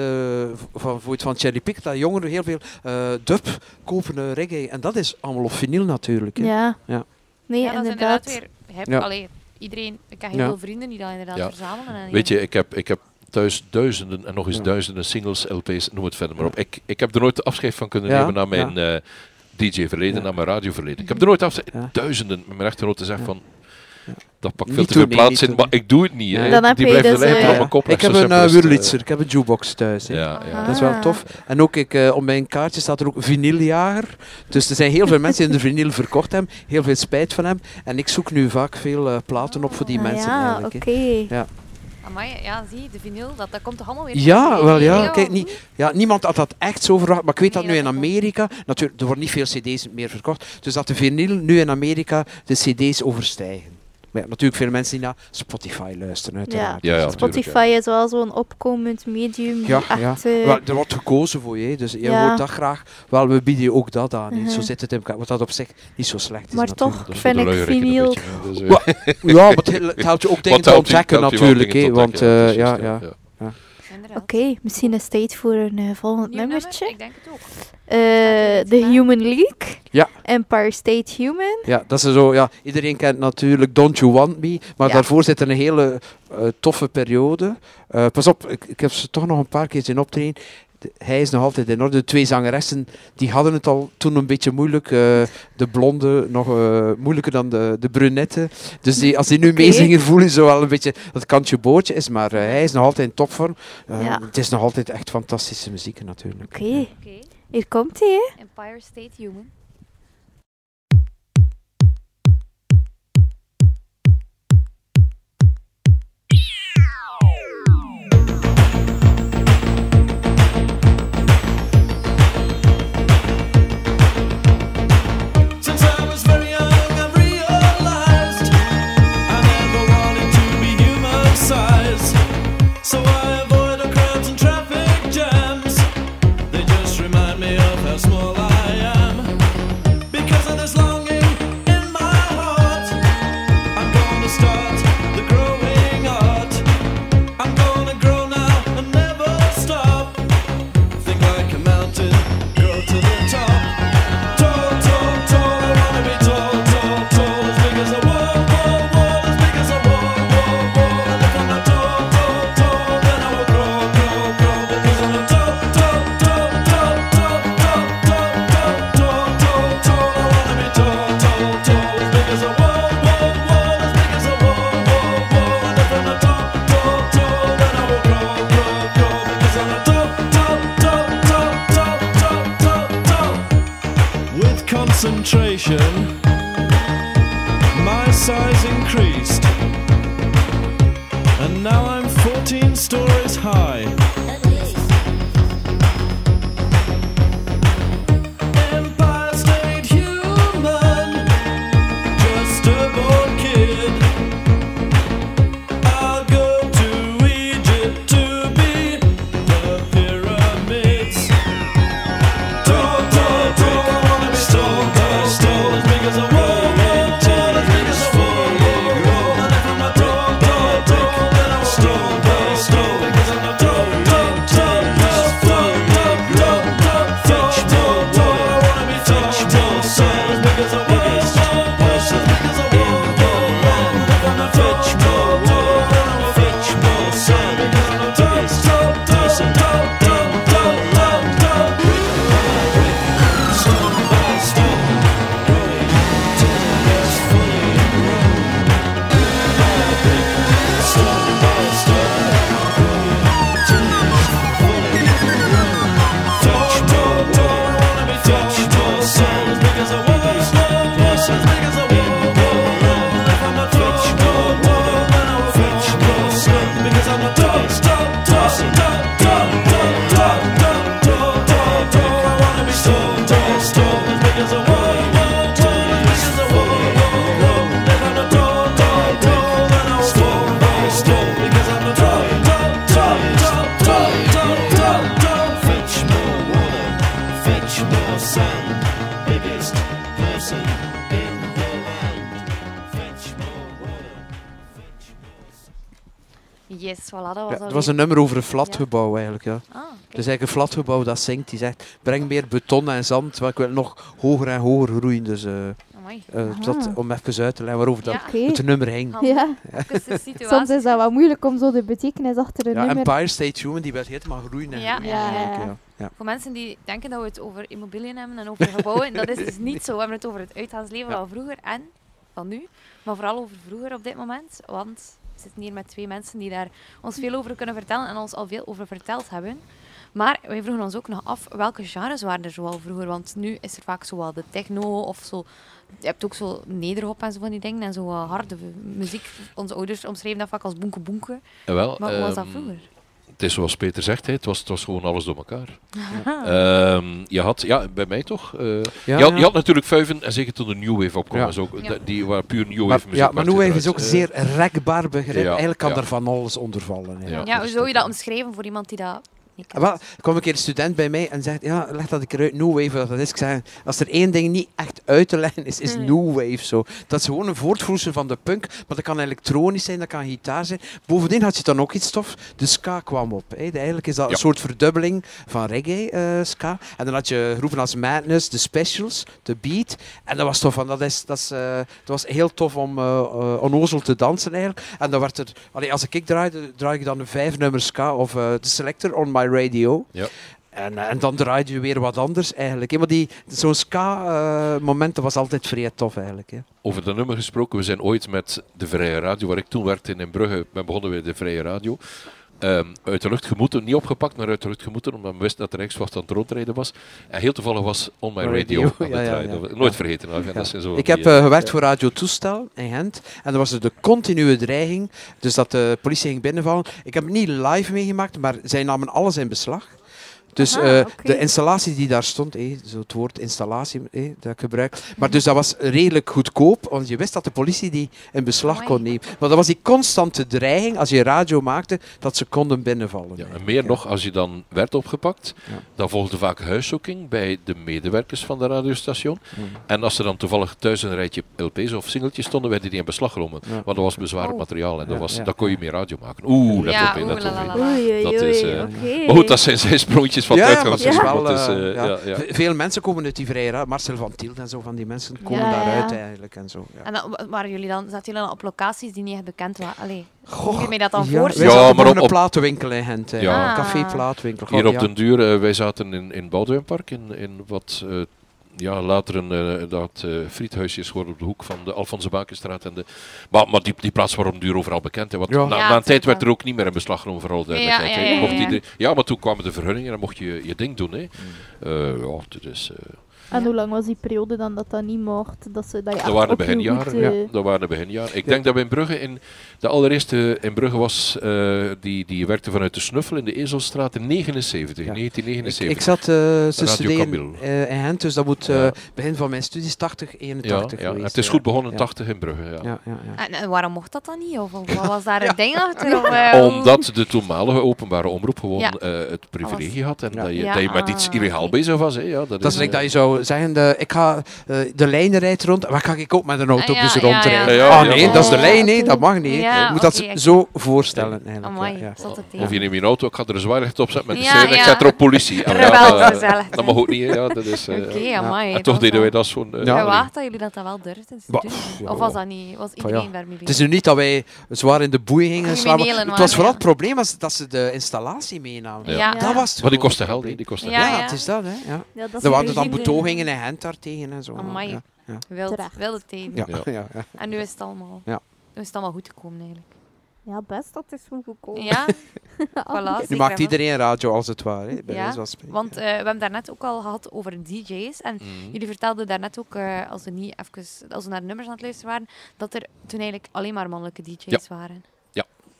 van, van, van Cherry Pick dat jongeren heel veel eh, dub kopen, reggae. En dat is allemaal op vinyl natuurlijk. Hè. ja. Ja. Nee, ja, inderdaad. inderdaad weer... Heb, Ja. allee, iedereen... Ik heb heel Ja. veel vrienden die dat inderdaad Ja. verzamelen. En Weet je, ik heb, ik heb thuis duizenden en nog eens Ja. duizenden singles, LP's, noem het verder maar op. Ik, ik heb er nooit afscheid van kunnen Ja, nemen na mijn eh, DJ-verleden, Ja. na mijn radioverleden. Ik heb er nooit afscheid... Ja. Duizenden met mijn echtgenoot te zeggen Ja. van... Dat pakt Niet veel te veel plaats in, maar ik doe het niet. hè. Nee. Dan heb Die blijft dus, eh, tot op mijn kop. Ik heb een uh, eh. Wurlitzer, ik heb een jukebox thuis. Hè. Ja, ja. Dat is wel tof. En ook ik, eh, op mijn kaartje staat er ook vinyljager. Dus er zijn heel veel mensen die de vinyl verkocht hebben. Heel veel spijt van hem. En ik zoek nu vaak veel eh, platen op voor die Ah, mensen ja, oké. hè. Amai, ja, zie, de vinyl, dat, dat komt toch allemaal weer Ja, wel ja. Kijk, niet, ja, niemand had dat echt zo verwacht. Maar ik weet dat nu in. Amerika... Natuurlijk, er worden niet veel cd's meer verkocht. Dus dat de vinyl nu in Amerika de cd's overstijgen. Maar ja, natuurlijk veel mensen die naar Spotify luisteren uiteraard. Ja, ja, tuurlijk, Spotify is wel zo'n opkomend medium. Ja, echt, eh, Wel, er wordt gekozen voor je, dus je Ja. hoort dat graag. Wel, we bieden je ook dat aan. Mhm. Zo zit het in elkaar, wat dat op zich niet zo slecht is. Maar natuurlijk. toch vind ik vinyl... Dus, Ja, maar het, helpt je ook dingen te ontdekken natuurlijk. want eh, ja, ja. Inderdaad. Oké, misschien is het tijd voor een eh, volgend Nieuw nummer? nummertje. Ik denk het ook. Eh, The Human League. Ja. Empire State Human. Ja, dat is zo, ja, iedereen kent natuurlijk Don't You Want Me, maar Ja. daarvoor zit er een hele eh, toffe periode. Eh, pas op, ik, ik heb ze toch nog een paar keer zien optreden. De- hij is nog altijd in orde. De twee zangeressen die hadden het al toen een beetje moeilijk. eh, de blonde nog eh, moeilijker dan de, de brunette. Dus die, als die nu meezingen voelen ze wel een beetje dat kantje bootje is. Maar eh, hij is nog altijd in topvorm. Eh, Ja. Het is nog altijd echt fantastische muziek natuurlijk. Oké, Oké. hier komt hij. Empire State Human. Een nummer over een flatgebouw eigenlijk. Ja. Ah, is eigenlijk een flatgebouw dat zingt. Die zegt, breng meer beton en zand, want ik wil nog hoger en hoger groeien. Dus eh, amai. eh, dat, om even uit te leggen waarover dat. Oké. het nummer. Ja, situatie. soms is dat wel moeilijk om zo de betekenis achter een Ja, nummer... Empire State Human, die wil helemaal groeien en Ja. groeien. Ja, eigenlijk, ja. ja. Ja. Voor mensen die denken dat we het over immobiliën hebben en over gebouwen, dat is dus niet zo. We hebben het over het uitgaansleven Ja. van vroeger en van nu, maar vooral over vroeger op dit moment. Want we zitten hier met twee mensen die daar ons veel over kunnen vertellen en ons al veel over verteld hebben. Maar wij vroegen ons ook nog af welke genres waren er zoal vroeger. Want nu is er vaak zowel de techno of zo. Je hebt ook zo nederhop en zo van die dingen en zo harde muziek. Onze ouders omschreven dat vaak als boenke boenke. Wel, Maar hoe was dat ehm, vroeger? Het is zoals Peter zegt, hè, het, was, het was gewoon alles door elkaar. Ehm, je had, ja, bij mij toch? eh, Ja, je, had, ja. je had natuurlijk Vuiven en zeker toen de New Wave opkwam. Ja. is ook, Die waren puur New Wave Maar, muziek. ja, maar New Wave is ook een zeer rekbaar begrip. ja, Eigenlijk kan ja. er van alles onder vallen. Ja. Ja. Ja, hoe zou je dat omschrijven voor iemand die dat? Wel, er kwam een keer een student bij mij en zegt, ja, leg dat ik eruit, New Wave, wat dat is. Ik zeg, als er één ding niet echt uit te leggen is, is Mhm. New Wave zo. Dat is gewoon een voortvloeisel van de punk, maar dat kan elektronisch zijn, dat kan gitaar zijn. Bovendien had je dan ook iets tof, de ska kwam op. Hè. Eigenlijk is dat Ja. een soort verdubbeling van reggae, eh, ska. En dan had je groepen als Madness, de Specials, de Beat. En dat was tof, want dat, is, dat, is, eh, dat was heel tof om eh eh, onnozel te dansen eigenlijk. En dan werd er, allee, als ik ik draaide, draai ik dan een vijf nummer ska of eh, de Selector on my radio. Ja. En, eh, en dan draaide je weer wat anders eigenlijk. Maar die, zo'n ska-moment dat was altijd vrij tof eigenlijk. hè. Over dat nummer gesproken, we zijn ooit met de Vrije Radio, waar ik toen werkte in Brugge, ben begonnen bij de Vrije Radio. Ehm, uit de lucht gemoeten, niet opgepakt, maar uit de lucht gemoeten, omdat we wisten dat de Rijkswacht aan het rondrijden was. En heel toevallig was On My Radio, Radio, aan het ja, ja. We- Nooit vergeten. nou, dat zijn zo Ik heb eh, eh, gewerkt voor Radio Toestel in Gent. En er was er de continue dreiging. Dus dat de politie ging binnenvallen. Ik heb het niet live meegemaakt, maar zij namen alles in beslag. Dus Aha, eh, de installatie die daar stond, eh, zo het woord installatie eh, dat ik gebruik. Maar dus dat was redelijk goedkoop, want je wist dat de politie die in beslag Amai. kon nemen. Maar dat was die constante dreiging, als je radio maakte, dat ze konden binnenvallen. Ja, en meer ja. nog, als je dan werd opgepakt, Ja. dan volgde vaak huiszoeking bij de medewerkers van de radiostation. En als er dan toevallig thuis een rijtje LP's of singeltjes stonden, werden die in beslag genomen. Ja. Want dat was bezwaarlijk Oh. materiaal en dat Ja, was, ja, dan kon je meer radio maken. Oeh, let Ja, op. Oei, oei, Dat is, eh, oké. Maar goed, dat zijn zijn sprongjes Ja, ja, wel, eh, eh, ja. ja, ja. V- Veel mensen komen uit die vrije raad. Marcel van Tielt en zo van die mensen komen Ja, daaruit eigenlijk en zo. Ja. En dan, waren jullie dan, zaten jullie dan op locaties die niet bekend waren? Allee, Goh, je mij dat dan ja, voorstellen? Wij Ja, zaten maar maar op- een op- platenwinkel in Gent. hè. Ja. Ah. Café Plaatwinkel. Hier op ja. den duur, eh, wij zaten in, in Boudewijnpark, in, in wat eh, ja, later een eh, dat eh, friethuisje is geworden op de hoek van de Alfonse Bakenstraat. En de, maar maar die, die plaats was den duur overal bekend. Hè, want Ja. na, Ja, na een tijd werd er ook niet meer in beslag genomen, vooral duidelijkheid. Ja, ja, ja, Mocht ja. iedereen- ja, maar toen kwamen de vergunningen en dan mocht je je ding doen. Hè. Eh, ja, het En hoe lang was die periode dan dat dat niet mocht? Dat, ze, dat je dat waren de beginjaren. hoed, eh, Dat waren de beginjaren. Ik Ja. denk dat we in Brugge, in, de allereerste in Brugge was, eh, die, die werkte vanuit de Snuffel in de Ezelstraat in 79, Ja. 1979. Ik, ik zat eh te Radio studeren eh, in Gent, dus dat moet eh, Ja. begin van mijn studies 80, 81 ja, ja. geweest. Het is ja. goed begonnen, Ja. 80 in Brugge. Ja. Ja, ja, ja. En, en waarom mocht dat dan niet? Of, wat was daar een ding achter? Omdat de toenmalige openbare omroep gewoon Ja. eh, het privilegie had en Ja. dat, je, Ja, dat je met iets ah, illegaal bezig was. Hè. Ja, dat, Dat is eh, dat je zou zeggen, de, ik ga, eh, de lijn rijdt rond, waar ga ik ook met een auto Ah, ja, dus ja, rondrijden? ja. Ah nee, dat is de lijn, nee, dat mag niet. je moet dat zo voorstellen. Amai, Of je neemt je auto, ik ga er een zwaarlicht op zetten met Ja, de ik zet erop politie. Dat, mag ook niet. Ja, dat is, eh, Oké, amai. En toch dat deden wij dat zo'n... eh. Gewaagd dat jullie dat dan wel durfden. Of was dat niet? Was iedereen ja. daarmee Het is nu niet dat wij zwaar in de boeien gingen slaan, maar het was vooral het probleem was dat ze de installatie meenamen. Ja. Ja. Dat was het Maar die kosten geld. Die kosten Ja, geld. Ja, ja. het is dat, hè. Dat is Er waren dan regime. betogingen in Gent daartegen en zo. Amai. Ja, ja. Wild, wilde tijden. Ja, Ja. En nu is het allemaal, Ja. nu is het allemaal goed gekomen eigenlijk. Ja, best, dat is goed gekomen. Ja, voilà. Nu maakt en iedereen radio als het ware, Ja. Want eh, we hebben daarnet ook al gehad over DJ's. En Mhm. jullie vertelden daarnet ook, eh, als, we niet even, als we naar de nummers aan het luisteren waren, dat er toen eigenlijk alleen maar mannelijke DJ's waren.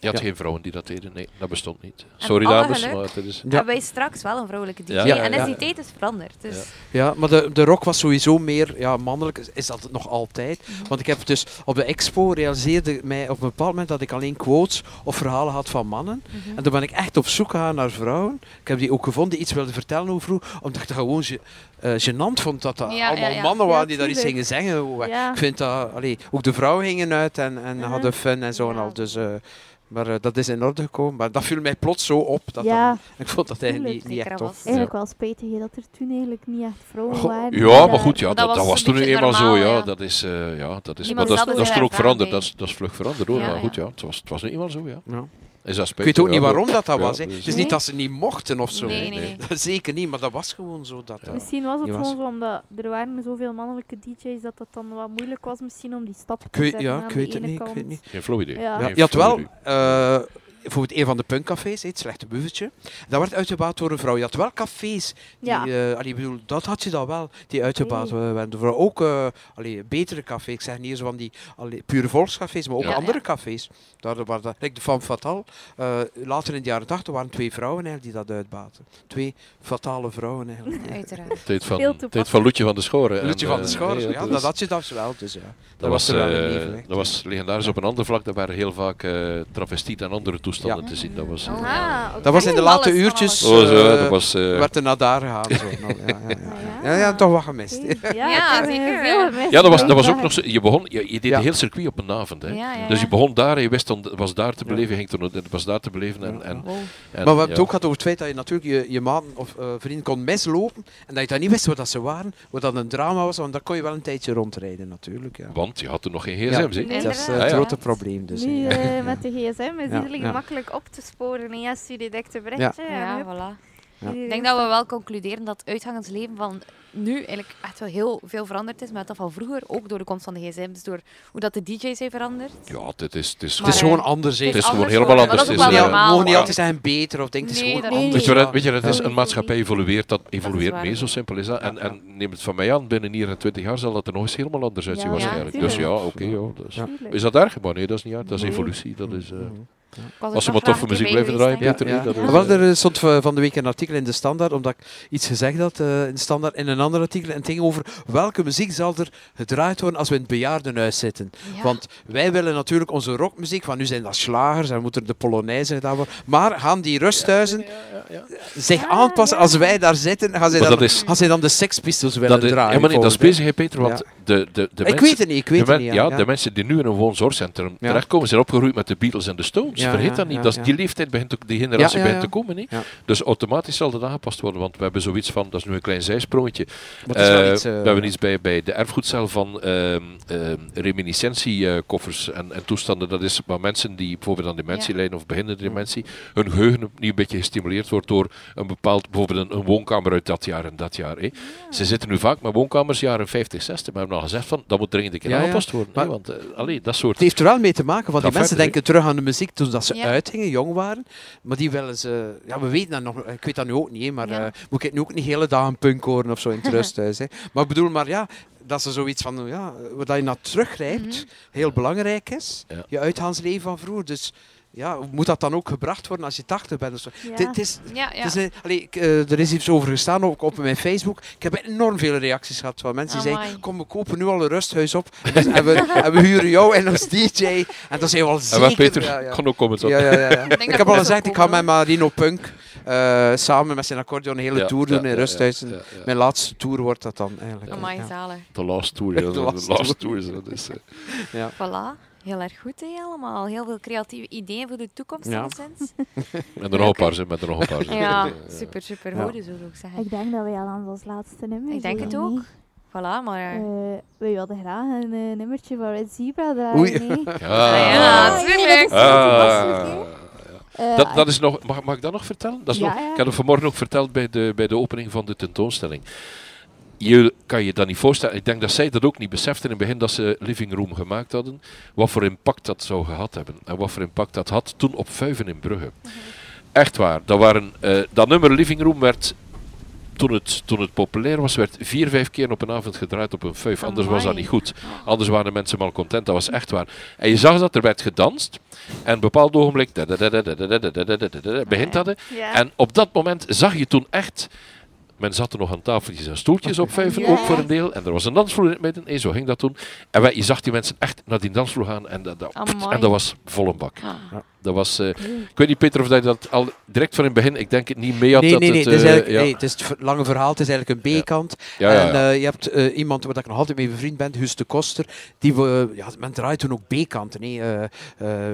Je had Ja. geen vrouwen die dat deden. Nee, dat bestond niet. En Sorry dames, geluk. maar het is... Ja. Wij straks wel een vrouwelijke DJ. Ja, ja, en is ja. die tijd is veranderd. Dus Ja. Ja, maar de, de rock was sowieso meer ja, mannelijk. Is dat nog altijd? Mhm. Want ik heb dus op de expo realiseerde mij op een bepaald moment dat ik alleen quotes of verhalen had van mannen. Mhm. En toen ben ik echt op zoek gegaan naar vrouwen. Ik heb die ook gevonden die iets wilden vertellen over hoe, omdat ik dat gewoon ge, eh, gênant vond dat dat Ja, allemaal ja, ja. mannen waren die daar iets gingen zeggen. Ja. Ik vind dat, allee, ook de vrouwen gingen uit en, en Mhm. hadden fun en zo en Ja. al. Dus, eh, maar eh, dat is in orde gekomen. Maar dat viel mij plots zo op. Dat Ja. dat- ik vond dat eigenlijk niet, niet echt tof. was. Eigenlijk wel spijtig hè, dat er toen eigenlijk niet echt vrouwen waren. die Ja, maar goed, ja, dat, dat dat was was een toen eenmaal zo. Ja, ja. dat is, eh, ja, dat is, Niemand maar dat, dat is toen ook veranderd. Dat is, dat is vlug veranderd hoor. Ja, maar goed, ja, het, was, het was nu eenmaal zo. Ja. Ja. Is dat Ik weet ook niet waarom dat, dat ja, was. Hè. dus- Het is Nee. niet dat ze niet mochten of zo. Nee, hè. nee, nee. Zeker niet, maar dat was gewoon zo. Dat, dat- Misschien was het gewoon zo omdat er waren zoveel mannelijke DJ's dat het dan wat moeilijk was misschien om die stap te zetten ja, ik weet het niet. Ik weet niet. Geen flauw idee. Ja. Ja, Geen je had flauw wel eh, bijvoorbeeld een van de punkcafés, het slechte buffetje, dat werd uitgebaat door een vrouw. Je had wel cafés, die, Ja. eh, allee, ik bedoel, dat had je dan wel, die uitgebaat werden door vrouwen. Ook eh, allee, betere cafés, ik zeg niet eens van die allee, pure volkscafés, maar ook Ja. andere Ja. cafés. Daar waren dat, like de Femme Fatale, eh, later in de jaren 80 waren twee vrouwen eigenlijk die dat uitbaten. Twee fatale vrouwen eigenlijk. Uiteraard. Tijd van, tijd van Loetje van de Schoren. En, van de nee, ja, dat dat had je dat wel. Dus, ja. Dat was, er wel leven, hè. dat was legendarisch op een ander vlak. Daar waren heel vaak eh travestiet en andere toestanden Ja. te zien. Dat was, eh, Oh. Dat was in de late uurtjes. oh, zo, eh, dat was, eh, werd er naar daar gegaan. Zo. Nou, ja, ja, ja. Ja, ja, toch wat gemist. Ja, Ja, zeker, Veel ja. gemist, ja, dat was, dat was ook nog zo. Je, begon, je, je deed Ja. een heel circuit op een avond. Hè. Ja, ja, Dus je ja. begon daar en je wist dan, het was daar te beleven. Je ging toen, het was daar te beleven. En, en, Wow. en, Maar we hebben het ja. ook gehad over het feit dat je natuurlijk je, je maat of eh, vrienden kon mislopen en dat je dan niet wist wat dat ze waren, wat dat een drama was, want dan kon je wel een tijdje rondrijden natuurlijk. Ja. Want je had toen nog geen Ja. gsm's. hè? Nee. Dat is inderdaad. het Ja, ja. grote probleem. Dus, nu met de gsm is Ja, iedereen ja. Makkelijk op te sporen. En ja, stuur je direct een berichtje. en Ja, voilà. Ja. Ik denk dat we wel concluderen dat het uitgangsleven van nu eigenlijk echt wel heel veel veranderd is, maar dat van vroeger, ook door de komst van de gsm's, door hoe dat de DJ's zijn veranderd. Ja, dit is, het is het is eh, gewoon anders. Het is gewoon helemaal geworden, anders. Het eh, we mogen niet altijd zeggen beter of denk het is Nee, gewoon dat- anders. Weet je, weet het is een maatschappij evolueert, dat evolueert mee, zo simpel is dat. En, en neem het van mij aan, binnen hier en 20 jaar zal dat er nog eens helemaal anders uitzien Ja, waarschijnlijk. ja, dus ja, oké. ja, dus. Is dat erg? Maar nee, dat is niet erg. Dat is evolutie. Dat is, eh, Ik was er als maar toffe muziek blijven draaien, beter Ja, niet. Is, Wel, eh, er stond van de week een artikel in de Standaard, omdat ik iets gezegd had eh, in de Standaard, in een ander artikel. En het ging over welke muziek zal er gedraaid worden als we in het bejaardenhuis zitten. Ja. Want wij willen natuurlijk onze rockmuziek, van nu zijn dat slagers en moet er de polonaise gedaan worden. Maar gaan die rusthuizen zich Ja, aanpassen ja. als wij daar zitten? Gaan zij Maar dan, is- gaan zij dan de Sex Pistols willen dat is, draaien? ja, maar nee, dat is bezig, hè, Peter. Want de, de, de? Ik mensen, weet het niet, ik weet de, het niet. ja, de mensen die nu in een woonzorgcentrum Ja. terechtkomen, zijn opgegroeid met de Beatles en de Stones. Ja, Vergeet ja, dat niet. ja, dat is, ja. die leeftijd begint ook, die generatie Ja, ja, begint ja. te komen. Dus automatisch zal dat aangepast worden. Want we hebben zoiets van, dat is nu een klein zijsprongetje. Eh, iets, eh, we hebben iets bij, bij de erfgoedcel van ehm ehm, reminiscentiekoffers en, en toestanden. Dat is waar mensen die bijvoorbeeld aan dementie Ja. lijden of beginnende dementie, hun geheugen opnieuw een beetje gestimuleerd wordt door een bepaald, bijvoorbeeld een, een woonkamer uit dat jaar en dat jaar. Hè. Ze zitten nu vaak met woonkamers jaren 50, 60, maar we hebben al gezegd van, dat moet dringend een keer aangepast worden. want eh, allee, dat soort... Het heeft er wel mee te maken, want die mensen verder, denken terug aan de muziek toen dat ze Ja. uitgingen, jong waren. Maar die willen ze... Ja, we weten dat nog... Ik weet dat nu ook niet, maar Ja. eh, moet ik nu ook niet hele dagen punk horen of zo in het rusthuis. Hè. Maar ik bedoel, maar ja, dat ze zoiets van... Ja, wat je naar teruggrijpt, heel belangrijk is. Ja. Je uitgaansleven van vroeger. Dus ja, moet dat dan ook gebracht worden als je 80 bent of zo? Ja. Het- is... Ja, ja. Is een- allee, ik, er is iets over gestaan ook op mijn Facebook. Ik heb enorm veel reacties gehad van mensen die Amai. zeiden: Kom, we kopen nu al een rusthuis op. En, dus- en, we, en we huren jou en als DJ. En dan zijn we al En zeker. waar Peter, ja, ja. kan ook komen. zo. Ja, ja, ja, ja. Ik dat heb al gezegd, ik ga met Marino Punk eh, samen met zijn accordeon een hele Ja, tour doen ja, in ja, rusthuizen. ja, ja. Mijn laatste tour wordt dat dan eigenlijk. Amai, ja. De last tour. ja, De last tour. is dat. Dus, eh, Voilà. Heel erg goed, hè, allemaal. Heel veel creatieve ideeën voor de toekomst, Ja. met een paar zijn, met nog een paar zijn. Ja, super, super Ja. zou ik zeggen. Ik denk dat wij al aan ons laatste nummer Ik denk het ook. Voilà, maar... Eh, eh, wij wilden graag een eh, nummertje van Red Zebra Oei. draaien. nee? Ja, Ja, nee, tuurlijk. dat is heel toepasselijk, hè. Ah. Eh, Dat, dat is nog, mag, mag ik dat nog vertellen? Dat is Ja, nog, ja. Ik had het vanmorgen ook verteld bij de, bij de opening van de tentoonstelling. Je kan je dat niet voorstellen. Ik denk dat zij dat ook niet beseften in het begin dat ze Living Room gemaakt hadden. Wat voor impact dat zou gehad hebben. En wat voor impact dat had toen op Vuiven in Brugge. Echt waar. Dat, waren, eh, dat nummer Living Room werd, toen het, toen het populair was, werd vier, vijf keer op een avond gedraaid op een vuif. Anders was dat niet goed. Anders waren de mensen mal content. Dat was echt waar. En je zag dat er werd gedanst. En op een bepaald ogenblik begint dat. En op dat moment zag je toen echt. Men zat er nog aan tafeltjes en stoeltjes op vijven, Ja. ook voor een deel. En er was een dansvloer in het midden. En zo ging dat toen. En wij, je zag die mensen echt naar die dansvloer gaan. En dat, en dat was volle bak. ah. Dat was, eh, ik weet niet, Peter, of dat je dat al direct van in het begin, ik denk het niet mee had. Nee, dat nee, nee. Het, Het is, eh, eigenlijk, ja. nee, het is het lange verhaal. Het is eigenlijk een B-kant. Ja, ja, En ja. eh, je hebt eh, iemand waar ik nog altijd mee bevriend ben, Guus de Koster. Die, we ja, men draait toen ook B-kanten. Eh, eh,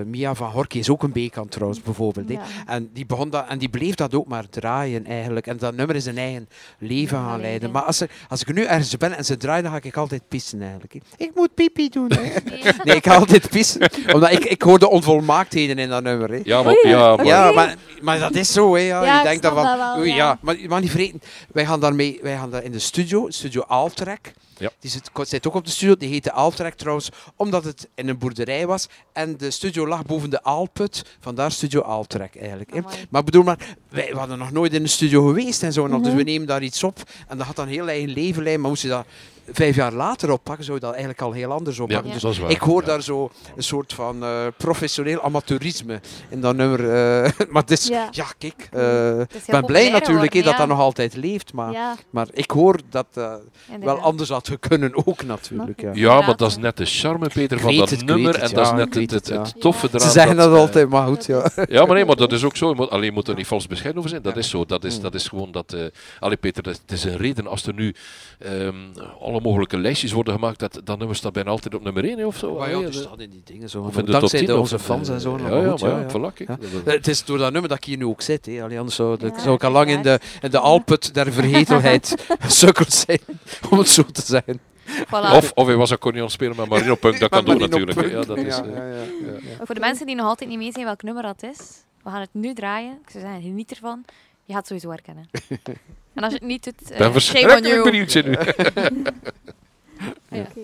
Mia van Horky is ook een B-kant trouwens, bijvoorbeeld. En die, begon dat, en die bleef dat ook maar draaien eigenlijk. En dat nummer is zijn eigen leven gaan leiden. Maar als, er, als ik nu ergens ben en ze draaien, dan ga ik altijd pissen eigenlijk. Ik moet pipi doen. hè. nee, ik ga altijd pissen. Omdat ik, ik hoor de onvolmaaktheden in dat nummer. Hè. Ja, maar, ja, maar Ja, maar, maar dat is zo, hè. Ja. Ja, je ik denkt dan snap van, dat wel, oei, ja. ja. Maar je mag niet vergeten, wij gaan daarmee, wij gaan daar in de studio, studio Aaltrek. Ja. Die zit, zit ook op de studio, die heette Aaltrek trouwens, omdat het in een boerderij was. En de studio lag boven de Aalput, vandaar studio Aaltrek eigenlijk. Hè. Maar ik bedoel maar, wij we hadden nog nooit in de studio geweest en zo. en al, Dus Mhm. we nemen daar iets op en dat had dan heel eigen levenlijn. Maar moest je dat vijf jaar later oppakken, zou je dat eigenlijk al heel anders ja, oppakken. Dus dat is waar. ik hoor Ja. daar zo een soort van eh, professioneel amateurisme in dat nummer. eh, maar het is, ja, Ja. kijk, eh, Het is ik ben blij natuurlijk dat ja. dat nog altijd leeft. Maar, Ja, maar ik hoor dat eh, wel anders had kunnen ook natuurlijk. Ja. Ja, maar dat is net de charme, Peter, van dat het, nummer. het, en dat is ja, net het, ja. toffe eraan. Ze zeggen dat eh, altijd, maar goed. Ja. Ja, maar nee, maar dat is ook zo. Alleen moet er niet vals bescheiden over zijn. Dat is zo. Dat Mm. is, dat is gewoon dat. eh allee, Peter, dat, het is een reden als er nu ehm, alle mogelijke lijstjes worden gemaakt. Dat, dat nummer staat bijna altijd op nummer 1 of zo. Maar ja, de- staat in die dingen zo. of in de Dankzij top 10 de, of- onze fans en zo. Ja, maar ja, goed, maar ja, ja, ja. voilà, kijk. Ja. Dat- dat- Het is door dat nummer dat ik hier nu ook zit. Hè. Allee, anders zou, Ja. zou ik al lang in de, in de Alput der vergetelheid gesukkeld zijn, om het zo te zeggen. Voilà. Of, of hij was accordeon spelen met Marino Punk, dat kan Maar ook niet op natuurlijk. Ja, punt. dat is, Ja, eh, ja, ja, ja. Voor de mensen die nog altijd niet mee zijn welk nummer dat is, we gaan het nu draaien. Ik zou zeggen, geniet ervan. Je gaat het sowieso herkennen. en als je het niet doet, Ik eh ben verschrikkelijk benieuwd nu. oké.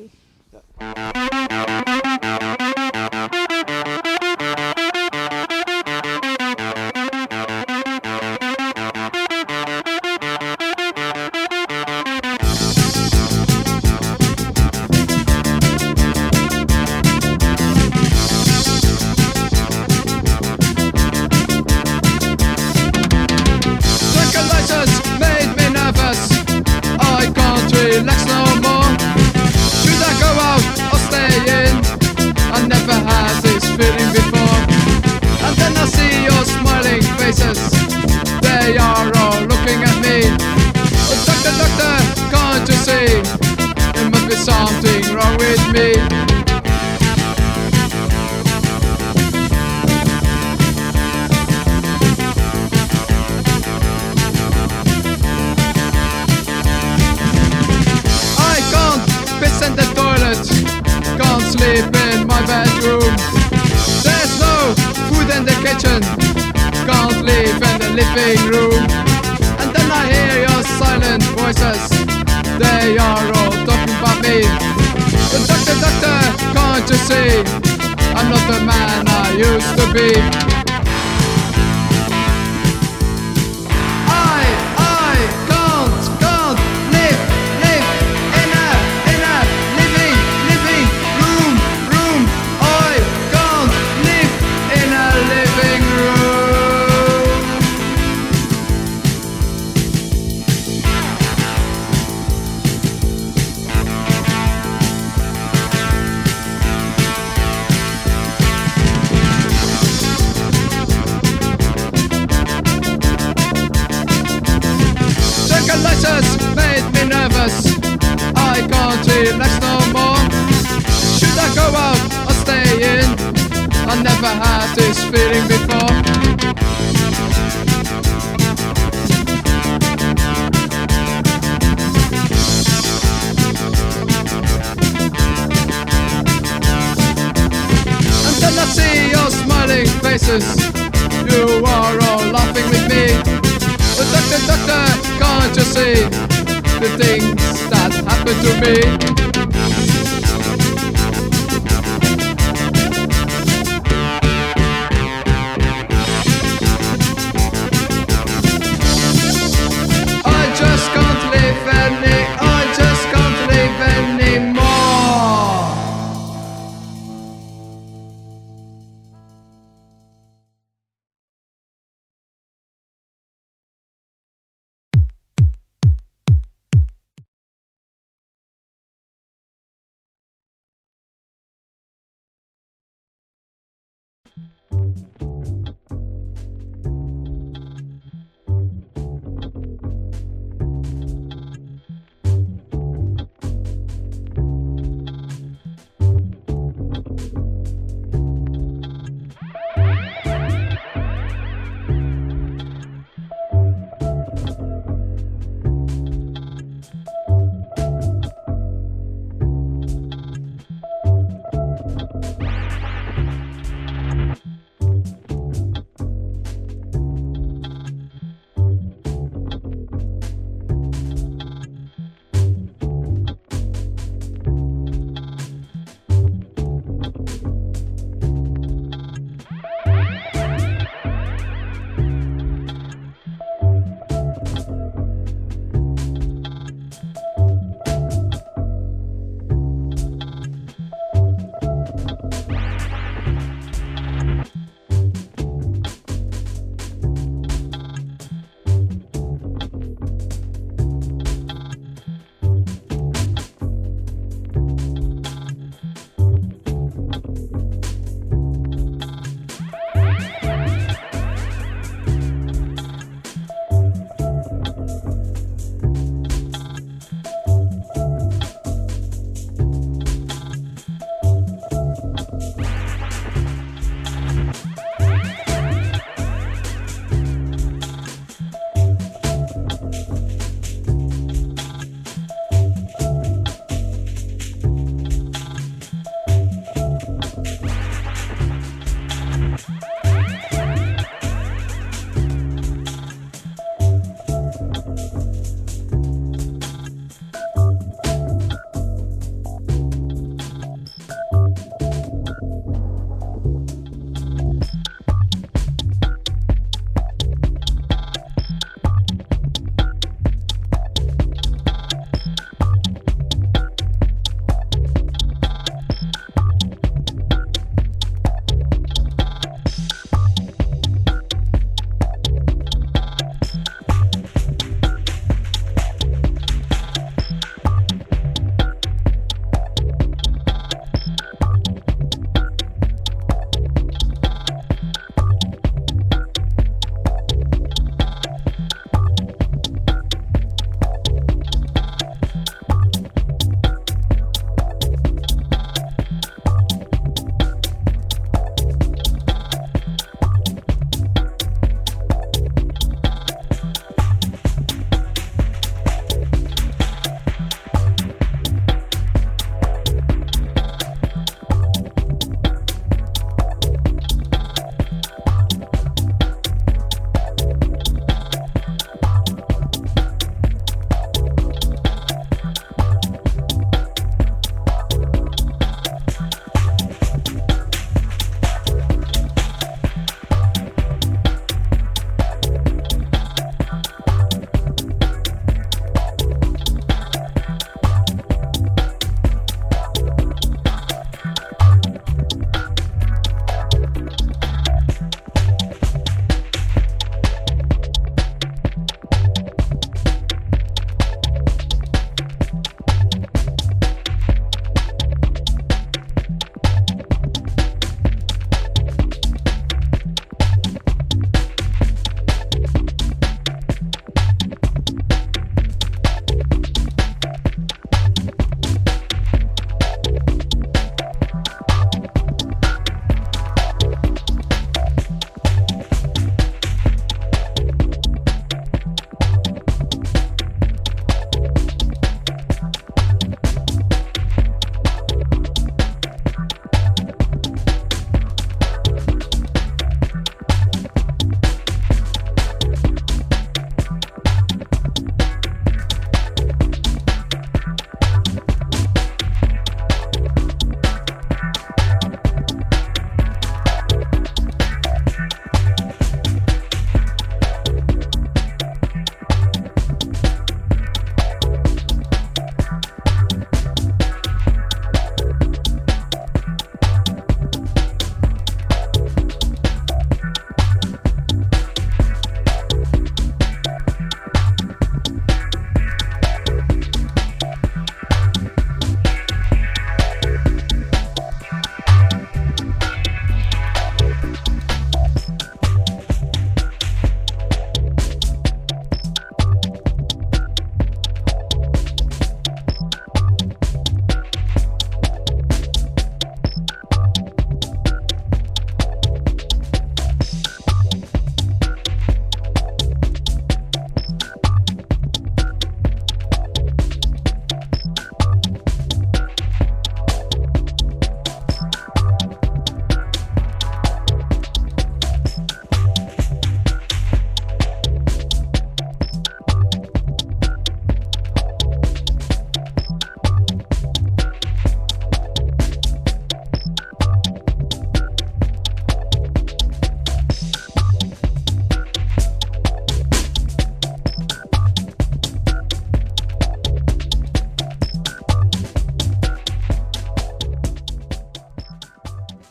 Tranquilizers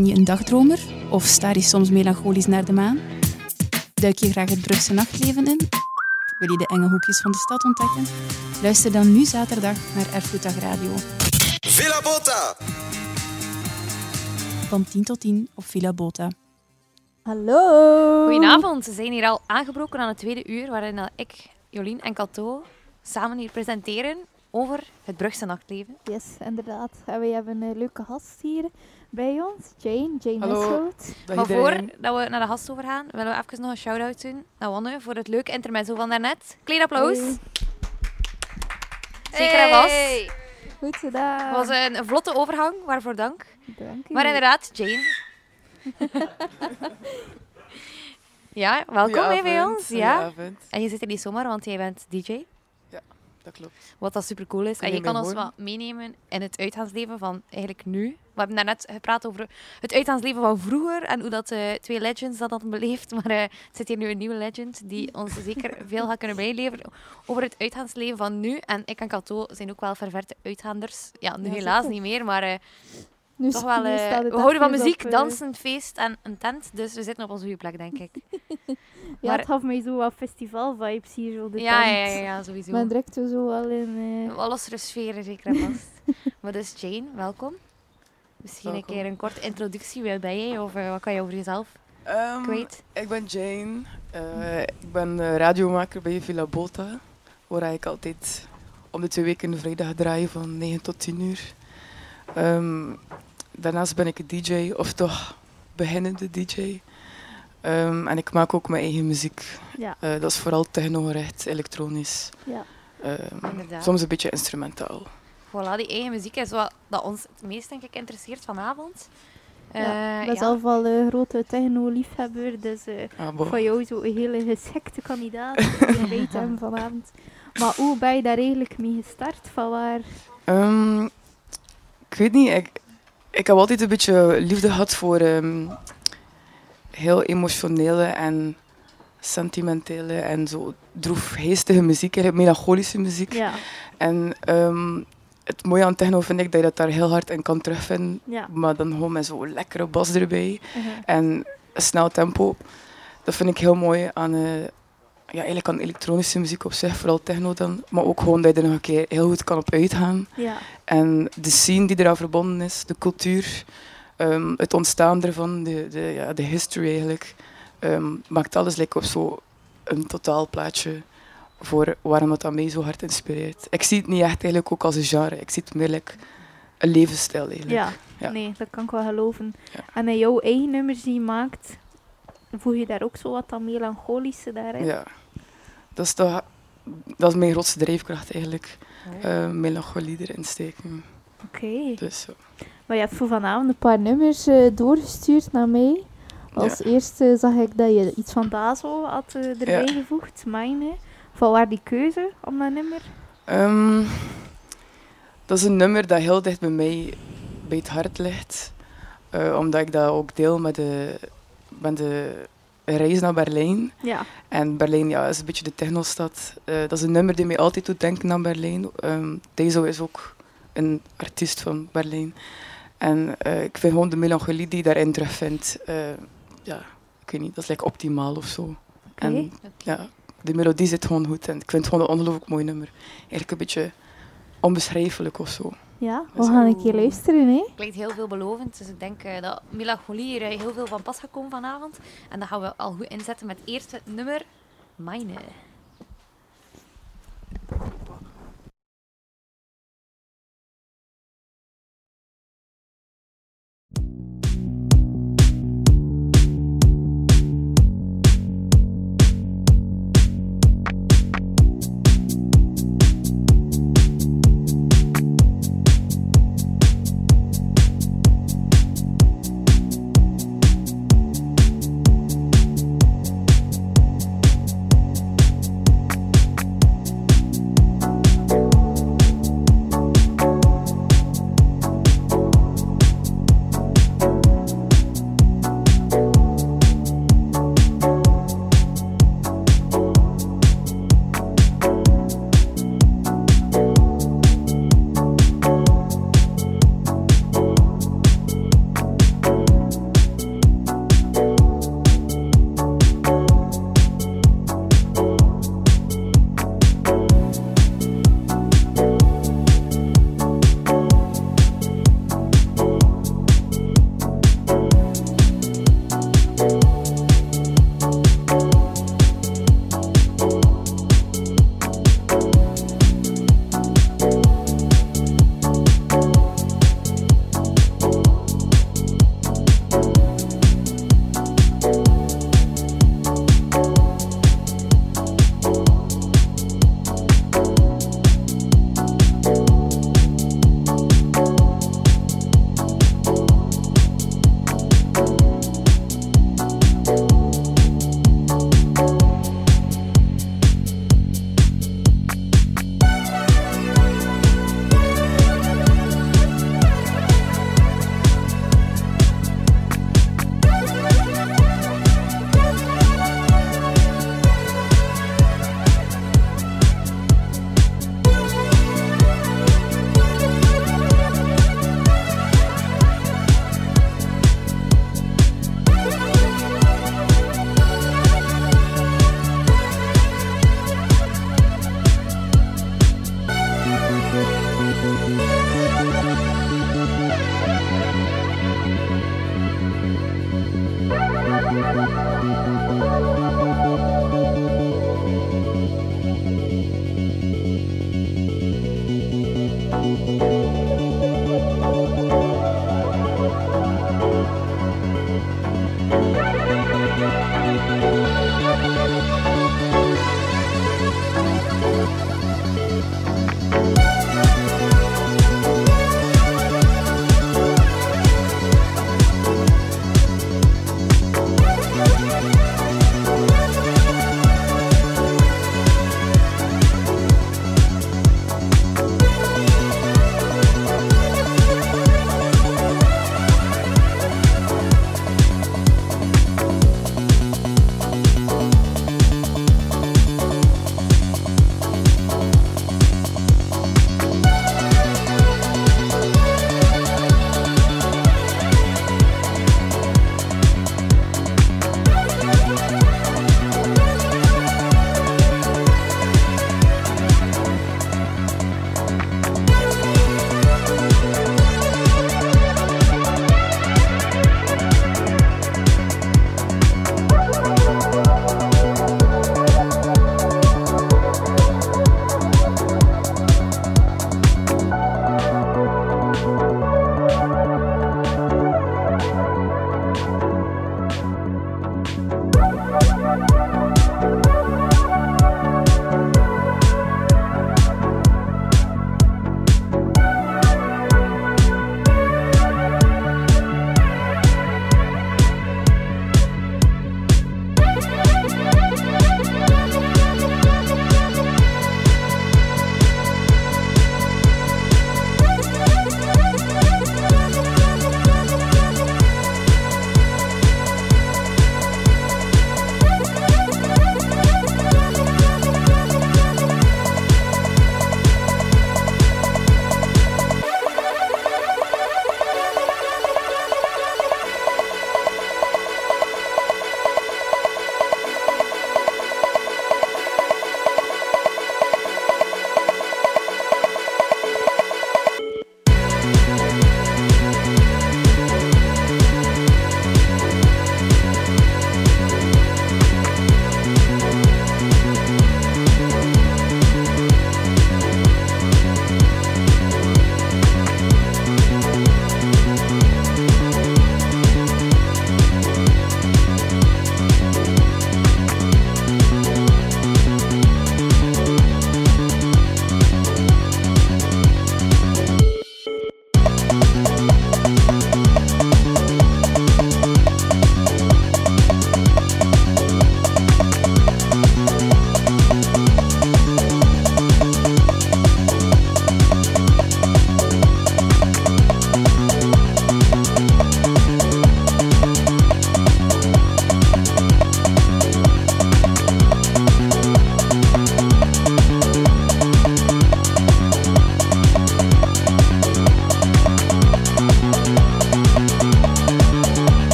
Ben je een dagdromer of staar je soms melancholisch naar de maan? Duik je graag het Brugse nachtleven in? Wil je de enge hoekjes van de stad ontdekken? Luister dan nu zaterdag naar Erfgoeddag Radio. Villa Bota. Van 10 tot 10 op Villa Bota. Hallo. Goedenavond, we zijn hier al aangebroken aan het tweede uur, waarin ik, Jolien en Cato samen hier presenteren over het Brugse nachtleven. Yes, inderdaad. En we hebben een leuke gast hier bij ons. Jane, Jane. Dag maar voordat we naar de gast overgaan, willen we even nog een shout-out doen naar Wanne voor het leuke intermezzo van daarnet. Klein applaus. Hey. Zeker en vast. Goed gedaan. Het was een, een vlotte overgang, waarvoor dank. Dank u. Maar inderdaad, Jane. ja, welkom bij ons. Ja. En je zit er niet zomaar, want jij bent DJ. Dat klopt. Wat dat super cool is. Kun En je kan ons wat meenemen in het uitgaansleven van eigenlijk nu. We hebben daarnet gepraat over het uitgaansleven van vroeger en hoe dat eh, twee legends dat hadden beleefd. Maar eh, er zit hier nu een nieuwe legend die ons zeker veel gaat kunnen bijleveren over het uitgaansleven van nu. En ik en Cato zijn ook wel ververte uitgaanders. Ja, nu Ja, helaas niet meer, maar eh, Nu toch wel... nu eh, staat het we houden van muziek, op, eh, dansen, feest en een tent. Dus we zitten op onze goede plek, denk ik. Ja, maar- het gaf mij zo wat festival-vibes hier, zo de Ja, tent. ja, ja, ja, sowieso. Men direct zo wel in... eh, Wel lossere sferen, zeker en vast. maar dus Jane, welkom. Misschien Welkom. een keer een korte introductie. Wie ben jij of wat kan je over jezelf Ehm, kwijt? ik ben Jane. Eh, ik ben eh, radiomaker bij Villa Bota. Waar ik altijd om de twee weken vrijdag draai van 9 tot 10 uur. Ehm, daarnaast ben ik een DJ, of toch beginnende DJ. Ehm, en ik maak ook mijn eigen muziek. Ja. Eh, dat is vooral technogericht, elektronisch. Ja. Ehm, soms een beetje instrumentaal. Voilà, die eigen muziek is wat dat ons het meest denk ik interesseert vanavond. ja, Eh, ik ben ja. zelf al een grote techno-liefhebber, dus Ah, van jou zo een hele geschikte kandidaat te hebben vanavond. Maar hoe ben je daar eigenlijk mee gestart? Van waar? Ehm, ik weet niet. Ik, ik heb altijd een beetje liefde gehad voor ehm, heel emotionele en sentimentele en zo droefgeestige muziek, melancholische muziek. Ja, En ehm, het mooie aan techno vind ik dat je dat daar heel hard in kan terugvinden, ja. maar dan gewoon met zo'n lekkere bas erbij uh-huh. en een snel tempo. Dat vind ik heel mooi aan, eh, ja, eigenlijk aan elektronische muziek op zich, vooral techno dan, maar ook gewoon dat je er nog een keer heel goed kan op uitgaan. Ja, En de scene die eraan verbonden is, de cultuur, ehm, het ontstaan ervan, de, de, ja, de history eigenlijk, ehm, maakt alles like, op zo een totaalplaatje voor waarom het aan mij zo hard inspireert. Ik zie het niet echt eigenlijk ook als een genre, ik zie het meer like een levensstijl eigenlijk. ja. Ja. nee, dat kan ik wel geloven. Ja. En in jouw eigen nummers die je maakt, voeg je daar ook zo wat dat melancholische daarin? Ja. Dat is, dat is mijn grootste drijfkracht eigenlijk, eh, melancholie erin steken. Oké. Dus, zo. Maar je hebt voor vanavond een paar nummers eh, doorgestuurd naar mij. Als Ja. eerste zag ik dat je iets van Dazo had eh, erbij Ja. gevoegd, Mine. Van waar die keuze om dat nummer? Ehm, dat is een nummer dat heel dicht bij mij bij het hart ligt. Omdat ik dat ook deel met de, met de reis naar Berlijn. Ja, En Berlijn ja, is een beetje de technostad. Eh dat is een nummer die mij altijd doet denken aan Berlijn. Ehm Dezo is ook een artiest van Berlijn. En eh, ik vind gewoon de melancholie die je daarin terugvindt, eh, ja, ik weet niet, dat is like optimaal of zo. En ja, de melodie zit gewoon goed en ik vind het gewoon een ongelooflijk mooi nummer. Eigenlijk een beetje onbeschrijfelijk of zo. Ja, we gaan een keer luisteren, hè? Klinkt heel veelbelovend, dus ik denk eh, dat melancholie hier eh, heel veel van pas gaat komen vanavond. En dat gaan we al goed inzetten met eerst het nummer Mine.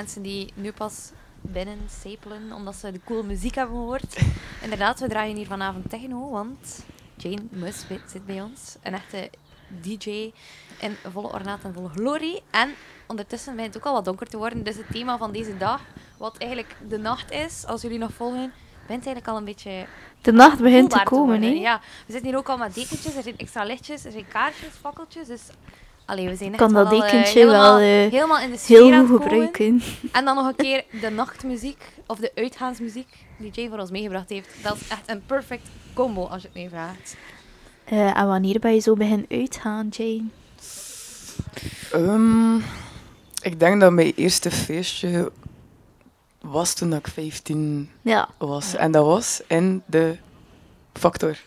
Mensen die nu pas binnen stapelen omdat ze de coole muziek hebben gehoord. Inderdaad, we draaien hier vanavond techno, want Jane Mus zit bij ons. Een echte DJ in volle ornaat en volle glorie. En ondertussen begint het ook al wat donker te worden. Dus het thema van deze dag, wat eigenlijk de nacht is, als jullie nog volgen, begint eigenlijk al een beetje De nacht begint te komen, hè? Ja, we zitten hier ook al met dekentjes, er zijn extra lichtjes, er zijn kaarsjes, fakkeltjes. Dus allee, we zijn echt kan dat wel, eh, dekentje helemaal, wel eh, helemaal in de sfeer heel goed gebruiken. En dan nog een keer de nachtmuziek, of de uitgaansmuziek, die Jay voor ons meegebracht heeft. Dat is echt een perfect combo, als je het mij vraagt. Eh, en wanneer ben je zo begin uitgaan, Jane? Ehm, ik denk dat mijn eerste feestje was toen ik 15 Ja. was. En dat was in de Factor.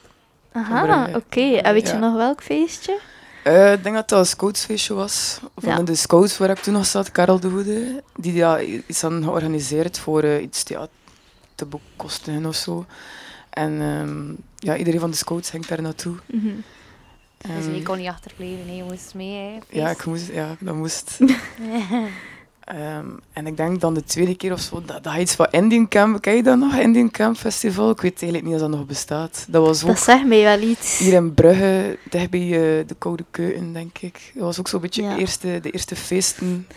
Aha, oké. En weet je Ja. nog welk feestje? Eh, ik denk dat dat een scoutsfeestje was. Van Ja. de scouts waar ik toen nog zat, Karel de Goede. Die ja, iets hadden georganiseerd voor eh, iets ja, te bekostigen of zo. En ehm, ja, iedereen van de scouts ging daar naartoe. Mhm. Dus je kon niet achterblijven, je moest mee. Hè, Ja, ik moest, ja, dat moest. Ehm, en ik denk dan de tweede keer of zo, dat, dat iets van Indian Camp, ken je dat nog? Indian Camp Festival? Ik weet eigenlijk niet of dat nog bestaat. Dat was ook Dat zegt mij wel iets. hier in Brugge, dicht bij eh, de Koude Keuken, denk ik. Dat was ook zo'n beetje Ja. de, eerste, de eerste feesten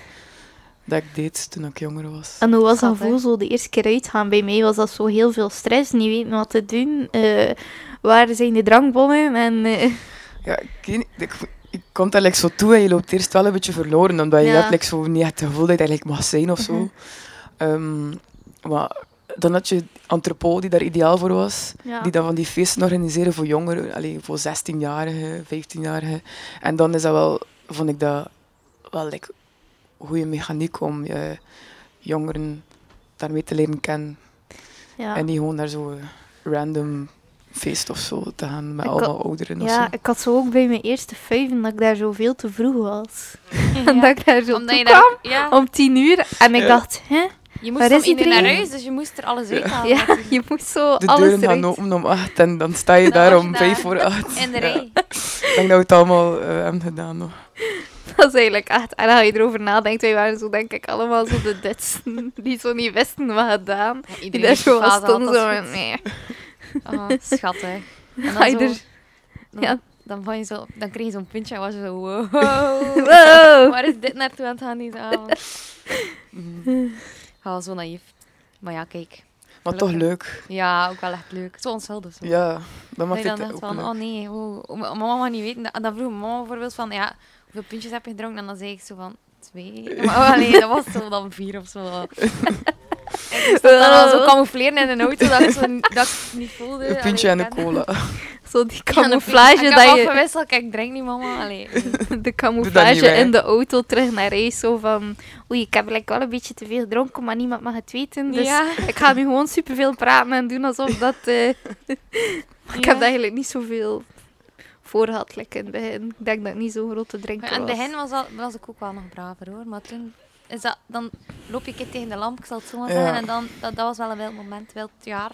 dat ik deed toen ik jonger was. En hoe was dat gevoel zo de eerste keer uitgaan? Bij mij was dat zo heel veel stress, niet weten wat te doen. Eh, waar zijn de drankbonnen? En, eh, Ja, ik, weet niet, ik, ik komt daar like, zo toe en je loopt eerst wel een beetje verloren, omdat je Ja. hebt like, zo niet het gevoel dat je eigenlijk mag zijn of zo. Mhm. Ehm, maar dan had je Antropo, die daar ideaal voor was. ja. Die dan van die feesten organiseren voor jongeren, allee, voor 16-jarigen, 15-jarigen. En dan is dat wel, vond ik dat wel like, een goede mechaniek om je jongeren daarmee te leren kennen. ja. En niet gewoon naar zo'n random feest of zo te gaan met Ik allemaal ouderen of Ja, zo. ik had zo ook bij mijn eerste vijven dat ik daar zo veel te vroeg was. En Ja. dat ik daar zo Omdat je kwam daar, ja, om tien uur. En ik Ja. dacht, hè? je moest waar om uur naar iedereen? huis, dus je moest er alles uithalen. Ja, je moest zo De alles deuren gaan open om acht en dan sta je Dan daar om vijf voor acht. In de Ja. rij. Ik denk dat we het allemaal eh, hebben gedaan nog. Dat is eigenlijk echt... En als je erover nadenkt, wij waren zo denk ik allemaal zo de Dutsen die zo niet wisten wat gedaan. Ja, Die iedereen daar zo was stonden zo nee. Ah, schattig. En dan, Ga je zo, er- dan, ja. dan, van je zo, dan kreeg je zo'n puntje en was je zo, wow. Wow. Waar is dit naartoe aan het gaan deze avond? Ja, zo naïef. Maar ja, kijk. Maar toch leuk. Ja, ook wel echt leuk. Zo onschuldig. Zo. Ja, dat maakt je het dan dacht ook van, leuk. oh nee, wow. M- mama mag niet weten. En dan vroeg mama bijvoorbeeld van, ja, hoeveel puntjes heb je gedronken? En dan zei ik zo van, twee. Maar oh, nee, dat was zo dan vier of zo. Ik stond dan al zo camoufleren in een auto dat ik, zo, dat ik het niet voelde. Een puntje een ik cola. Zo die Ja, camouflage. Ik dat heb je... afgewisseld, kijk, ik drink niet mama. Allee. De camouflage in de auto terug naar huis. Zo van... Oei, ik heb like, wel een beetje te veel gedronken, maar niemand mag het weten. Dus ja. ik ga nu gewoon superveel praten en doen alsof dat... eh, Ik Ja. heb eigenlijk niet zoveel voor gehad like in het begin. Ik denk dat ik niet zo'n grote drinker Maar in het was. begin was, dat, was ik ook wel nog braver hoor. Maar toen is dat, dan loop je een keer tegen de lamp, ik zal het zo maar Ja. zeggen. En dan, dat, dat was wel een wild moment, wild jaar.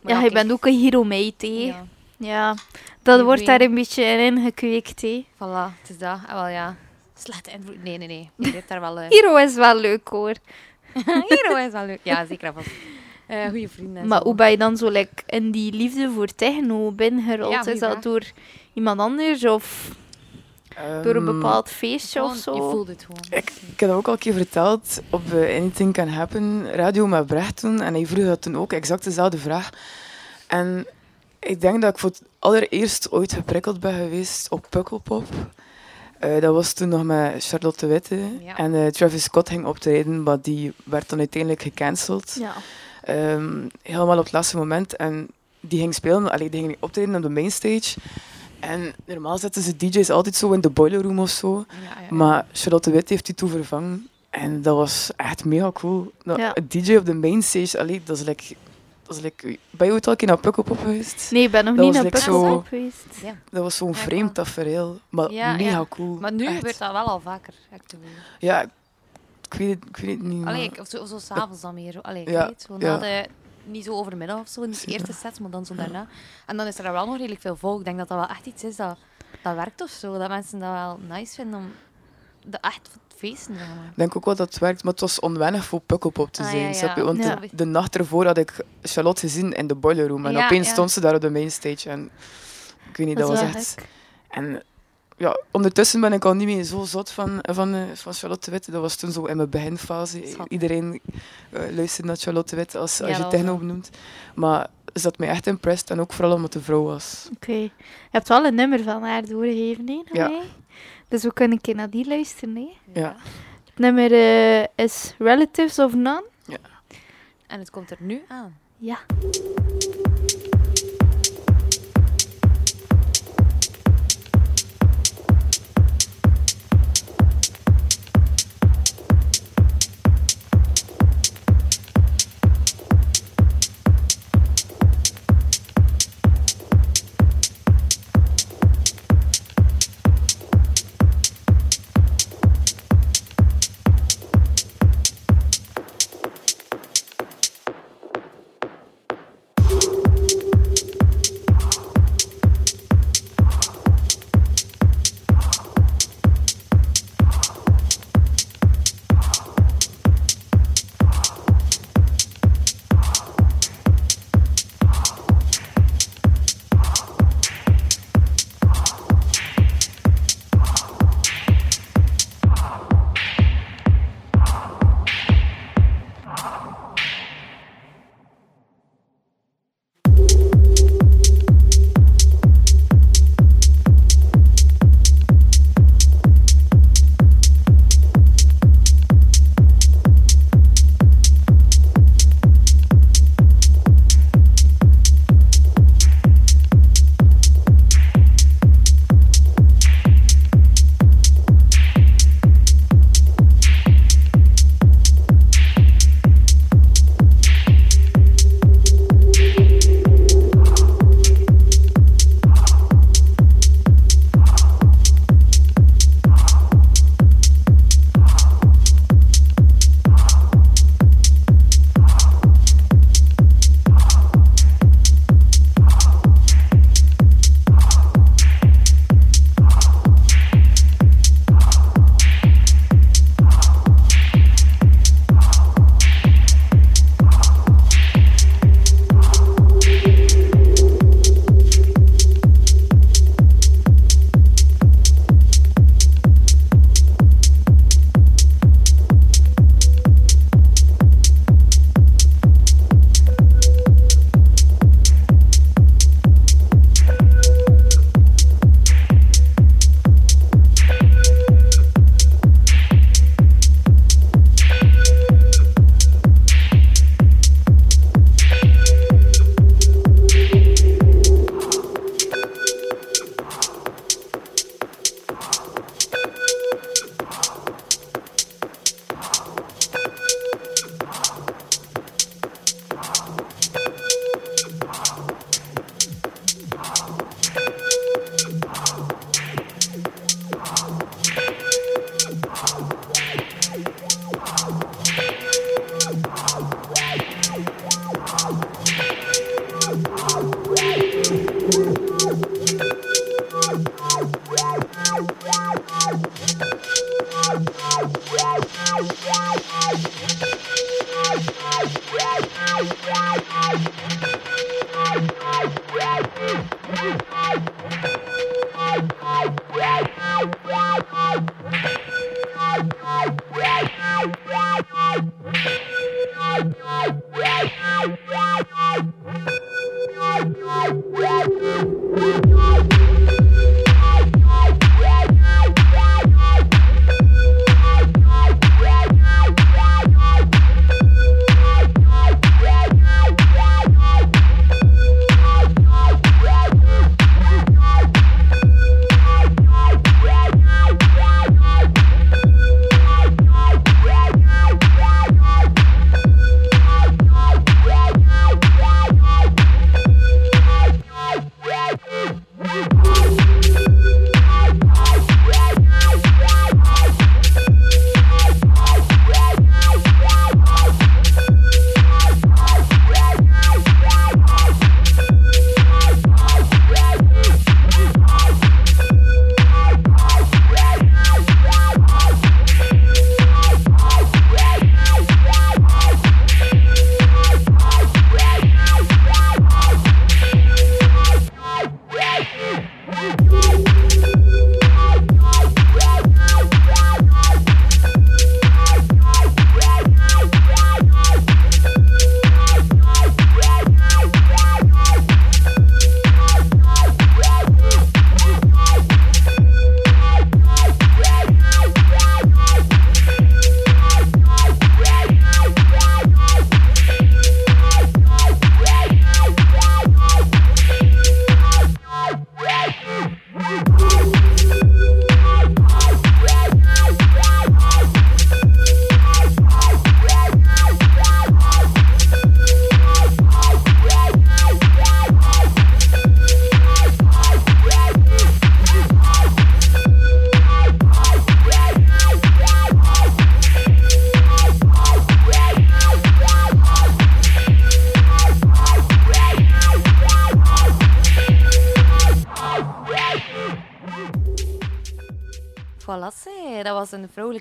Ja, je bent ook een hero hè. Ja, Ja. Dat Je wordt weet- daar een beetje in ingekweekt, hè. voilà, het is dat. En wel ja, slechte invloed. Nee, nee, nee. Je leert daar wel... eh Hero is wel leuk, hoor. Hero is wel leuk. Ja, zeker vast. Eh goede vrienden. en Maar zo. hoe ben je dan zo like, in die liefde voor techno binnengerold? Ja, is dat door iemand anders of door een Ehm, bepaald feestje Gewoon, of zo? Je voelt het gewoon. Ik heb dat ook al een keer verteld op eh, Anything Can Happen radio met Brecht toen. En hij vroeg dat toen ook exact dezelfde vraag. En ik denk dat ik voor het allereerst ooit geprikkeld ben geweest op Pukkelpop. Eh, dat was toen nog met Charlotte Witte. Ja. En eh, Travis Scott ging optreden, maar die werd dan uiteindelijk gecanceld. Ja. Ehm, helemaal op het laatste moment. En die ging spelen, allee, die ging optreden op de mainstage. En normaal zetten ze DJ's altijd zo in de boiler room of zo. Ja, ja, ja. Maar Charlotte Witt heeft die toen vervangen. En dat was echt mega cool. Ja. Een DJ op de mainstage, allee, dat is like... Dat is like ben je ooit al een keer naar Pukkelpop geweest? Nee, ik ben nog Dat niet naar like Pukkelpop zo- geweest. Ja. Dat was zo'n Ja, ik vreemd tafereel. Maar Ja, mega ja. cool. Maar nu Echt. gebeurt dat wel al vaker. ik voelen. Ja, ik weet het, ik weet het niet. Allee, maar- ik- of zo, zo s'avonds dan meer. zo. Allee, Ja, ja, weet, zo ja. na de, niet zo overmiddag of zo, niet de eerste sets, maar dan zo daarna. En dan is er wel nog redelijk veel volk. Ik denk dat dat wel echt iets is dat, dat werkt of zo. Dat mensen dat wel nice vinden om de echt feesten. Ik denk ook wel dat het werkt, maar het was onwennig voor Pukkelpop te Ah, zijn. ja, snap je? ja. Want Ja. de, de nacht ervoor had ik Charlotte gezien in de boiler room. En Ja, opeens stond ze daar op de mainstage. En ik weet niet, dat, was echt... En ja, ondertussen ben ik al niet meer zo zot van, van, eh, van Charlotte Witte. Dat was toen zo in mijn beginfase. Iedereen eh, luisterde naar Charlotte Witte als, als Ja, je techno wel. benoemt. Maar ze had mij echt impressed. En ook vooral omdat de vrouw was. Oké. Je hebt wel een nummer van haar doorgegeven, hè, Ja. mij. Dus we kunnen een keer naar die luisteren, hè. Ja. Het nummer eh, is Relatives of None. En het komt er nu aan. Ja.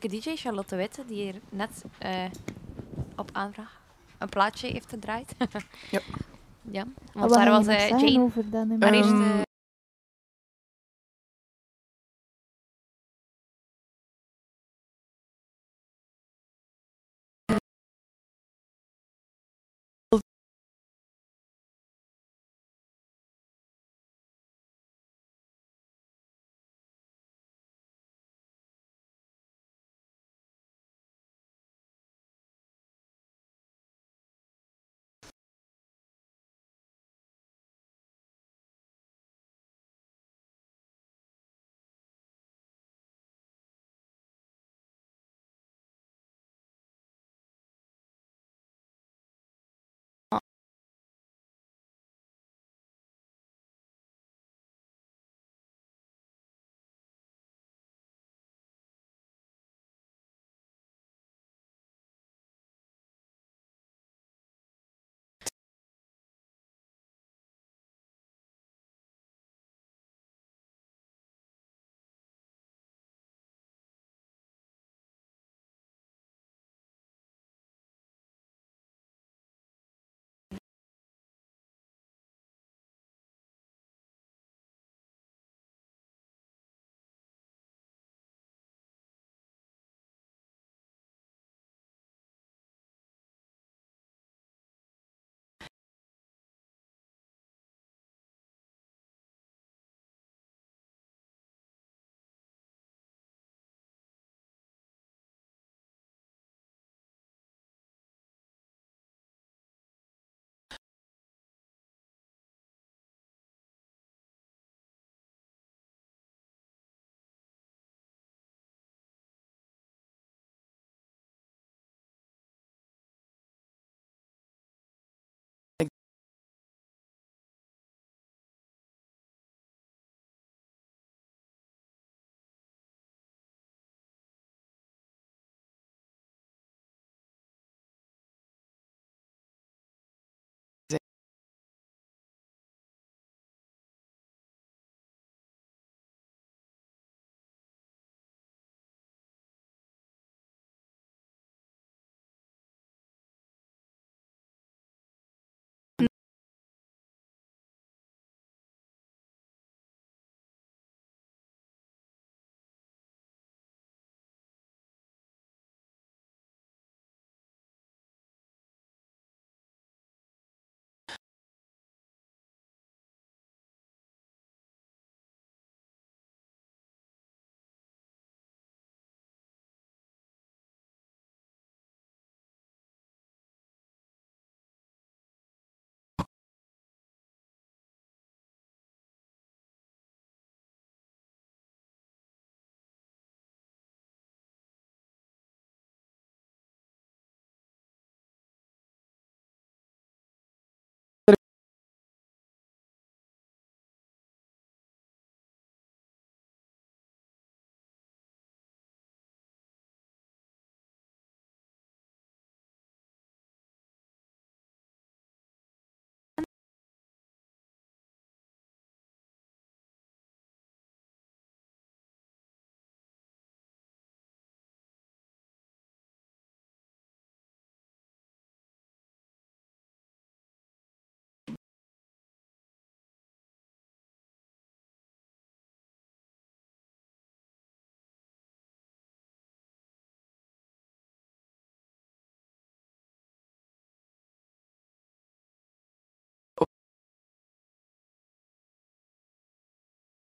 Vrouwelijke DJ, Charlotte Witte, die hier net eh, op aanvraag een plaatje heeft gedraaid. Ja. ja. Wat Want daar was zeggen Jane, over dat nummer? haar Ehm,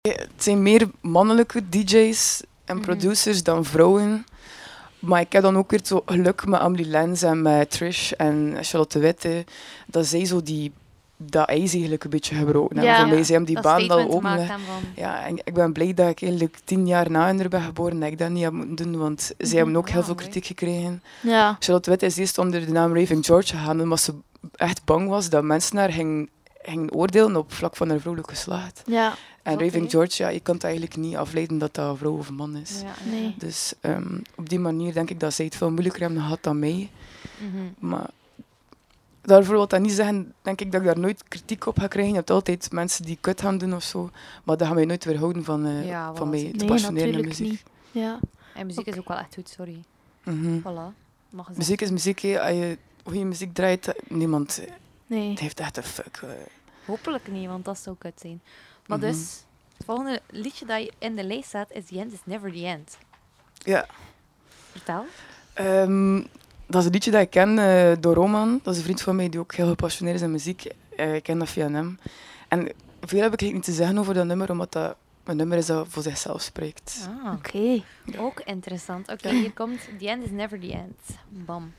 Het zijn meer mannelijke DJ's en Mhm. producers dan vrouwen. Maar ik heb dan ook weer zo geluk met Amelie Lens en met Trish en Charlotte Witte. Dat zij zo die, dat ijs eigenlijk een beetje gebroken hebben. Ja. Voor mij die baan al open. Ja, en ik ben blij dat ik eigenlijk tien jaar na hen ben geboren dat ik dat niet heb moeten doen, want zij hebben ook heel Ja, veel kritiek gekregen. Ja. Charlotte Witte is eerst onder de naam Raving George gegaan, omdat ze echt bang was dat mensen haar gingen, gingen oordelen op vlak van haar vrouwelijk geslacht. Ja. En. Raving George, ja, je kan het eigenlijk niet afleiden dat dat een vrouw of een man is. Ja, Nee. Dus ehm, op die manier denk ik dat zij het veel moeilijker hebben gehad dan mij. Mhm. Maar daarvoor wil dat niet zeggen, denk ik dat ik daar nooit kritiek op ga krijgen. Je hebt altijd mensen die kut gaan doen of zo. Maar dat gaan mij nooit weerhouden van, eh Ja, van mij te Nee, passioneren muziek. niet. Ja. En muziek is ook wel echt goed, sorry. Mhm. Voilà. Muziek is muziek, hè. Als je goede muziek draait, eh, niemand Nee. heeft echt een fuck. eh. Hopelijk niet, want dat zou kut zijn. Maar Mhm. dus, het volgende liedje dat je in de lijst staat is The End is Never The End. Ja. Vertel. Ehm, dat is een liedje dat ik ken eh, door Roman. Dat is een vriend van mij die ook heel gepassioneerd is in muziek. Eh, ik ken dat via hem. En veel heb ik eigenlijk niet te zeggen over dat nummer, omdat dat een nummer is dat voor zichzelf spreekt. Ah, Oké. ook interessant. Oké, hier komt The End is Never The End. Bam.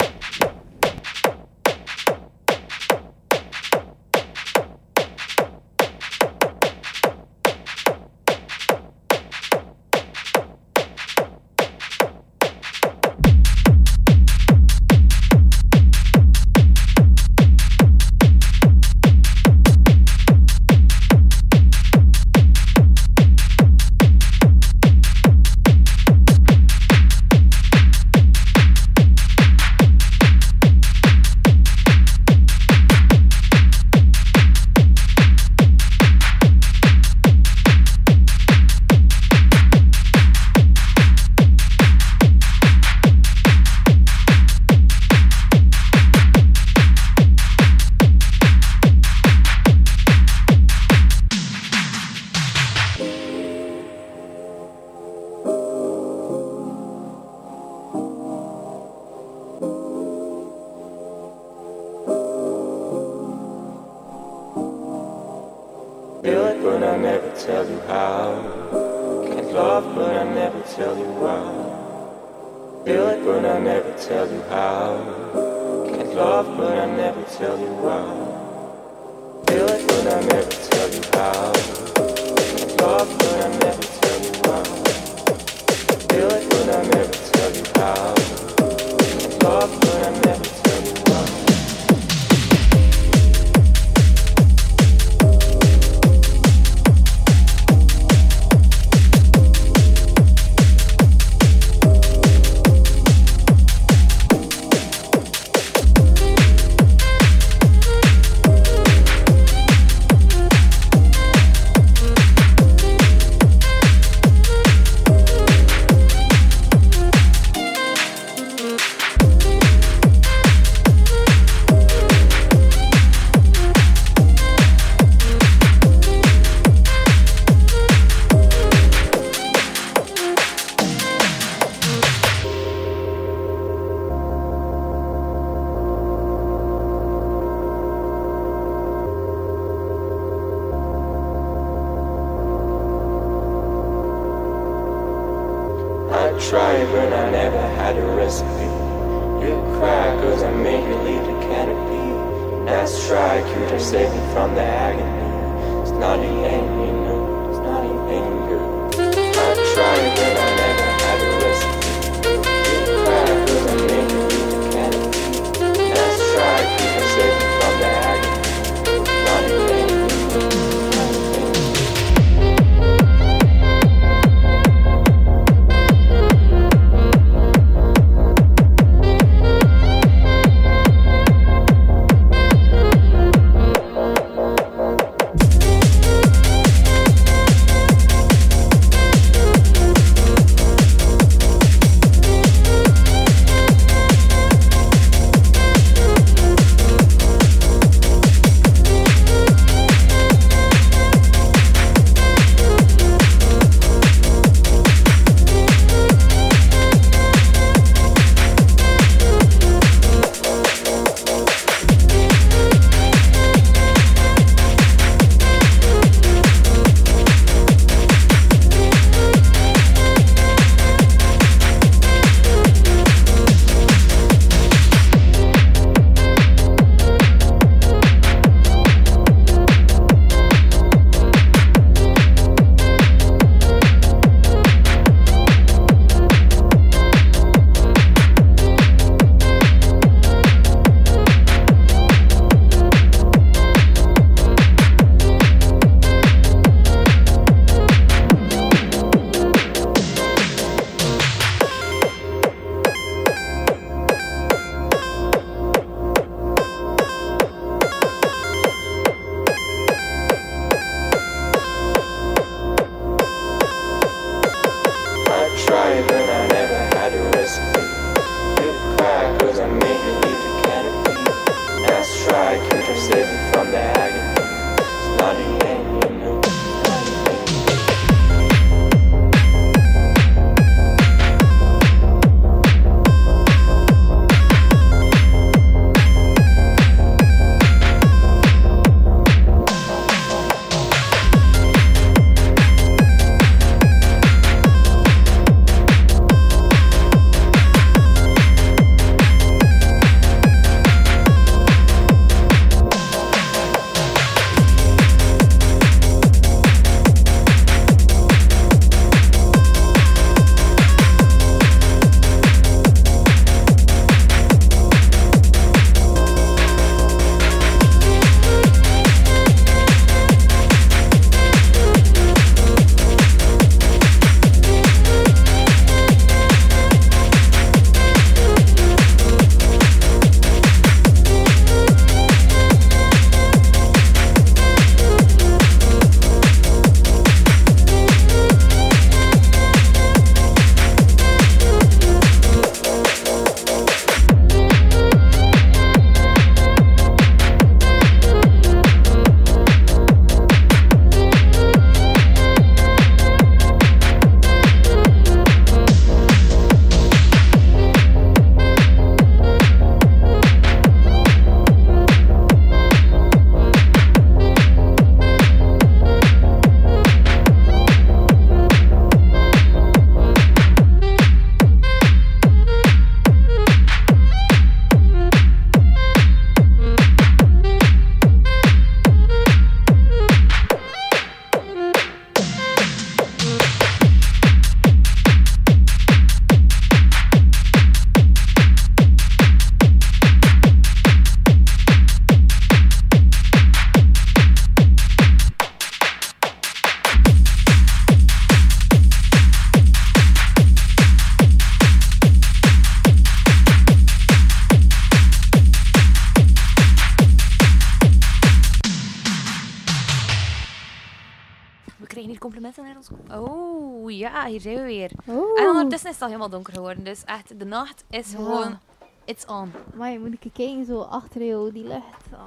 Complimenten naar ons komen. Oh, ja, hier zijn we weer. Oh. En ondertussen is het al helemaal donker geworden. Dus echt, de nacht is Ja. gewoon... It's on. Maar je moet ik kijken zo achter jou, die lucht. Oh.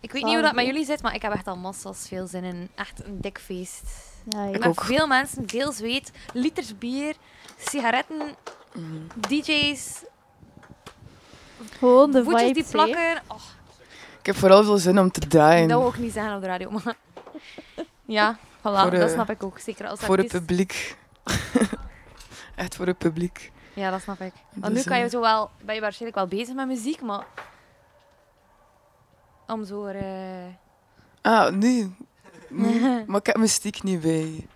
Ik weet niet hoe dat met jullie zit, maar ik heb echt al massas veel zin in. Echt een dik feest. Ja, ja. Met veel mensen, veel zweet, liters bier, sigaretten, DJ's, Gewoon de voetjes die vibes, plakken. Oh, Ik heb vooral veel zin om te draaien. dat wil ik niet zeggen op de radio, maar... Ja, voilà, Voor, dat eh, snap ik ook. Zeker als voor het publiek. Echt voor het publiek. Ja, dat snap ik. Want Dus, nu kan je eh, zo wel, ben je waarschijnlijk wel bezig met muziek, maar... Om zo... eh, Ah, nu. nu. maar ik heb mijn stiek niet bij.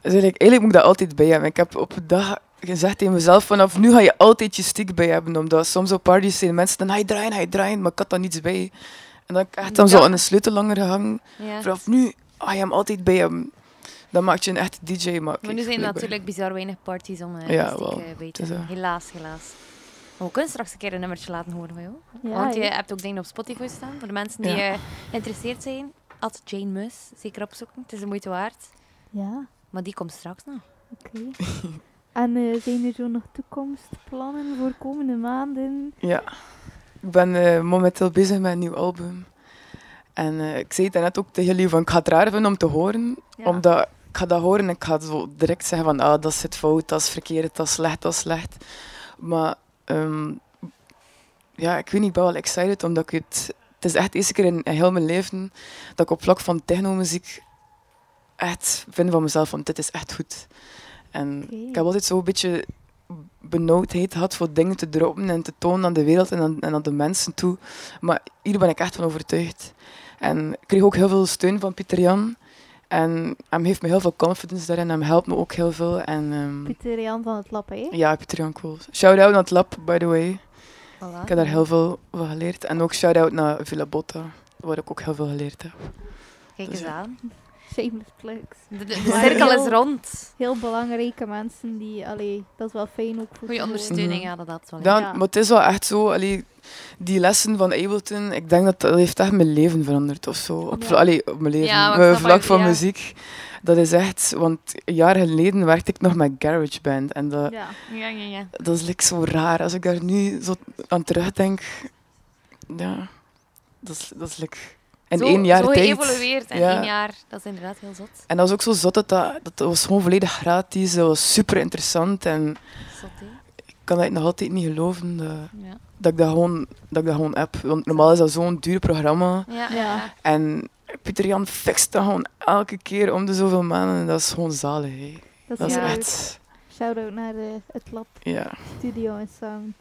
Dus eigenlijk, eigenlijk moet ik dat altijd bij hebben. Ik heb op een dag gezegd tegen mezelf, vanaf nu ga je altijd je stick bij hebben. Omdat soms op parties zijn mensen, dan je draaien, je draaien, maar ik had daar niets bij. En dan heb ik echt dan zo aan de sleutel langer gehangen. ja. Vanaf nu ga je hem altijd bij hebben. Dan maak je een echte DJ. Maar, Maar kijk, nu zijn er natuurlijk bizar weinig parties om Ja, wel. Het te eh, Helaas, helaas. Maar we kunnen straks een keer een nummertje laten horen van jou. Ja, Want je hebt ook dingen op Spotify staan. Voor de mensen die Ja. eh, geïnteresseerd zijn. At Jane Mus. Zeker opzoeken. Het is de moeite waard. Ja, Maar die komt straks nog. oké. en eh, zijn er zo nog toekomstplannen voor komende maanden? Ja, ik ben eh, momenteel bezig met een nieuw album. En eh, ik zei het net ook tegen jullie, van, ik ga het raar vinden om te horen. Ja. Omdat ik ga dat horen en ik ga zo direct zeggen van ah, dat zit fout, dat is verkeerd, dat is slecht, dat is slecht. Maar ehm, ja, ik weet niet, ik ben wel excited omdat ik het... Het is echt de eerste keer in, in heel mijn leven dat ik op vlak van technomuziek echt vind van mezelf van dit is echt goed. En ik heb altijd zo'n beetje benauwdheid gehad voor dingen te droppen en te tonen aan de wereld en aan, en aan de mensen toe. Maar hier ben ik echt van overtuigd. En ik kreeg ook heel veel steun van Pieter Jan. En hij heeft me heel veel confidence daarin. Hij helpt me ook heel veel. En, ehm, Pieter Jan van het Lab, hè? ja, Pieter Jan Kool. Shout-out naar het lab, by the way. Voilà. Ik heb daar heel veel van geleerd. En ook shout-out naar Villa Botta, waar ik ook heel veel geleerd heb. Kijk Dus eens aan. Shameless plugs. De, de, de Maar cirkel heel- is rond. Heel belangrijke mensen die, allee, dat is wel fijn ook voor Goede ondersteuning, ja, dat dat wel. Dan, Ja. Maar het is wel echt zo, allee, die lessen van Ableton, ik denk dat dat heeft echt mijn leven veranderd of zo. Op, Ja. allee, op mijn leven, Ja, ik Eh, vlak van ja. muziek. Dat is echt, want jaar geleden werkte ik nog met GarageBand. En dat, Ja. Ja, ja, ja. dat is like zo raar. Als ik daar nu zo aan terugdenk, ja, dat is, dat is like in zo, één jaar zo tijd. geëvolueerd in Ja. één jaar. Dat is inderdaad heel zot. En dat was ook zo zot, dat, dat, dat was gewoon volledig gratis. Dat was super interessant en Zot, hè? ik kan dat nog altijd niet geloven. Dat, Ja. dat ik dat gewoon, dat ik dat gewoon heb. Want normaal is dat zo'n duur programma. Ja. En Pieter Jan fixt dat gewoon elke keer om de zoveel maanden. En dat is gewoon zalig. hè. Dat Dat is echt, Shout-out naar eh, het Lab ja. Studio en Sound.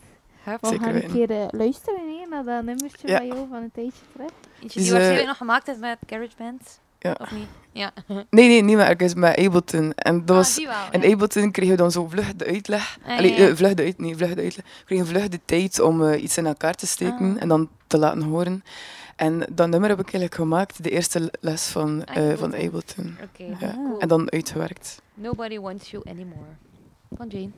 Hup. We Zeker gaan een keer eh, luisteren hè, naar dat nummertje Ja. van jou van een tijdje terug. Dus, die waarschijnlijk eh, nog gemaakt is met GarageBand. Ja. Of niet? Ja. Nee, nee, niet met ergens, met Ableton. En dat Ah, was, die wel. in ja. Ableton kreeg je dan zo vlug de uitleg. Ah, Allee, ja, ja. eh, vlug de uit, nee, vlug de uitleg. We kregen vlug de tijd om eh, iets in elkaar te steken Ah. en dan te laten horen. En dat nummer heb ik eigenlijk gemaakt, de eerste les van, Ah, eh, van Ableton. Ableton. Oké, Ja. cool. En dan uitgewerkt. Nobody wants you anymore. Van Jane.